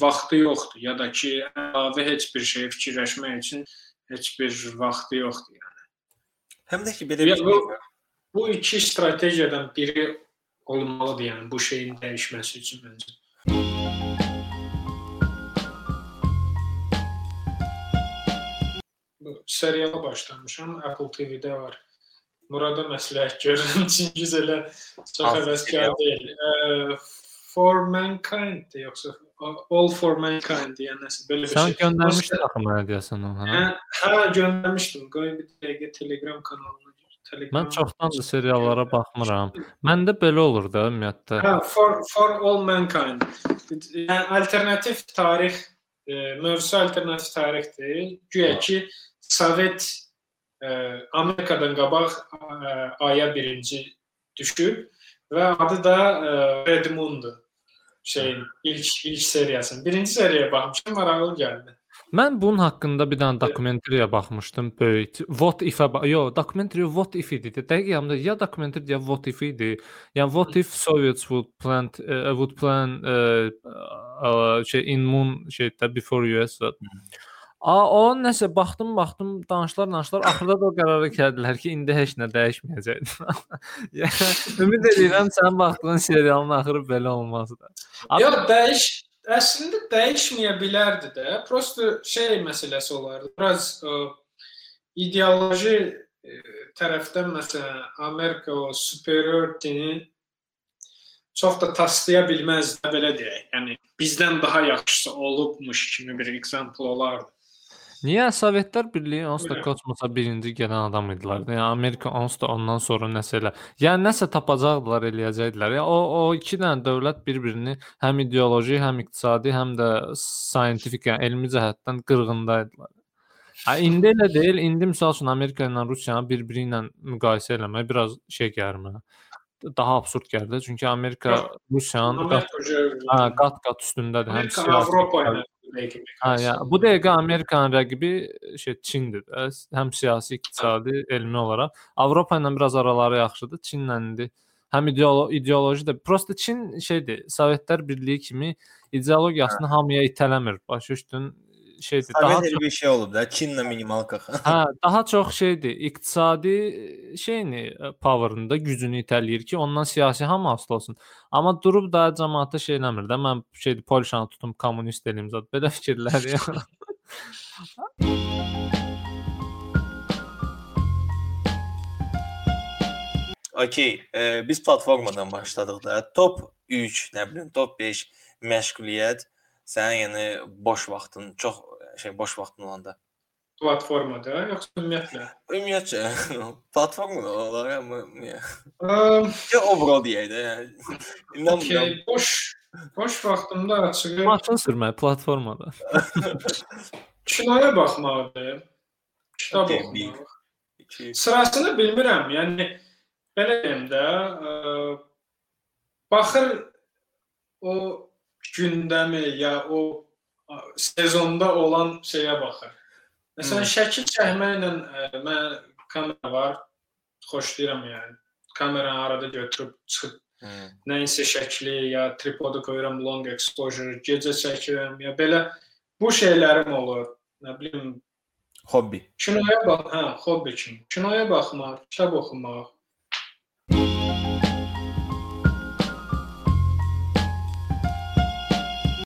vaxtı yoxdur ya da ki, əlavə heç bir şey fikirləşmək üçün heç bir vaxtı yoxdur. Yəni. Həm də ki belə bir bu-. Bu iki strategiyadan biri olmalıdır, yəni bu şeyin dəyişməsi üçün məncə. Seriala başlamışam, Apple TV-də var. Murada məsləhət görürəm, Çingiz elə çox həvəskar deyil. For Mankind yoxsa All for Mankind deyən nəsə belə bir Sən şey. göndərmişdin axı mənə deyəsən o, hə? Hə, göndərmişdim. Qoy bir dəqiqə Telegram kanalına gir. Telegram. Mən çoxdandır seriallara baxmıram. Məndə belə olur da ümumiyyətlə. Hə, for for all mankind. Yəni alternativ tarix, e, mövzusu alternativ tarixdir. Güya ki Sovet e, Amerikadan qabaq e, aya birinci düşüb və adı da e, Redmond'dur. Şeyin ilk ilk seriyasının. Birinci seriyaya baxmışam, maraqlı gəldi. Mən bunun haqqında bir dənə dokumentariya baxmışdım, böyük. What if-ə yox, dokumentariya What if idi. Dəqiq yadımda ya dokumentariya ya What if idi. Yəni What if Soviets would plant uh, would plan uh, uh, şey in moon şeydə before US. that. A o nəsə baxdım, baxdım, danışlar, danışlar. Axırda da o qərara gəldilər ki, indi heç nə dəyişməyəcək. yəni ümid edirəm sən baxdığın serialın axırı belə olmaz da. Abi- Yox, dəyiş əslində dəyişməyə bilərdi də. Prosta şey məsələsi olardı. Biraz ə, ideoloji ə, tərəfdən məsələn Amerika o superiorityni çox da taslaya bilməzdi belə deyək. Yəni bizdən daha yaxşısı olubmuş kimi bir example olardı. Niyə Sovetlər Birliyi onsuz da kosmosa birinci gələn adam idilər. Yəni Amerika onsuz da ondan sonra nəsə elə. Yəni nəsə tapacaqdılar, eləyəcəkdilər. Ya o o iki dənə dövlət bir-birini həm ideoloji, həm iqtisadi, həm də scientific, yəni elmi cəhətdən qırğındaydılar. Ha indi elə deyil. İndi məsəl üçün Amerika ilə Rusiyanı bir-biri ilə müqayisə eləmək biraz şey gəlir mənə. Daha absurd gəlir də. Çünki Amerika Rusiyanın hə, qat-qat üstündədir. Həm Avropa ilə. Hə, yəni bu dəqiqə Amerikanın rəqibi şey Çindir. Həm siyasi, iqtisadi, elmi olaraq. Avropa ilə biraz araları yaxşıdır. Çinlə indi həm ideolo ideoloji də prosta Çin şeydir, Sovetlər Birliyi kimi ideologiyasını hamıya itələmir. Başa düşdün? Şeydir, daha Sovet elə bir şey olub da, Çinlə minimalka. Hə, daha çox şeydir, iqtisadi şeyini, e, power'ında gücünü itələyir ki, ondan siyasi hamı asılı olsun. Amma durub da cəmaətə şey eləmir də. Mən şeydir, Polşanı tutum kommunist eləyim zət. Belə fikirlər ya. Okey, e, biz platformadan başladıq da. Top 3, nə bilim, top 5 məşğuliyyət sənin yəni boş vaxtın, çox şey boş vaxtın olanda. platformada yoxsa ümumiyyətlə? Ümumiyyətcə platformada olaraq amma Əm, ya overall deyək də, yəni. Okay, boş boş vaxtımda açığı Maşın sürmək platformada. kinoya baxmaqdır. Kitab oxumaq. Sırasını bilmirəm. Yəni belə deyim də, ə, baxır o gündəmi ya o sezonda olan şeyə baxır. Məsələn, Hmm. şəkil çəkməklə ə, mən kamera var, xoşlayıram yəni. Kameranı arada götürüb çıxıb Hı. nəyinsə şəkli ya tripodu qoyuram long exposure, gecə çəkirəm ya belə bu şeylərim olur. Nə bilim Hobbi. Kinoya bax, hə, hobbi kimi. Kinoya baxmaq, kitab oxumaq.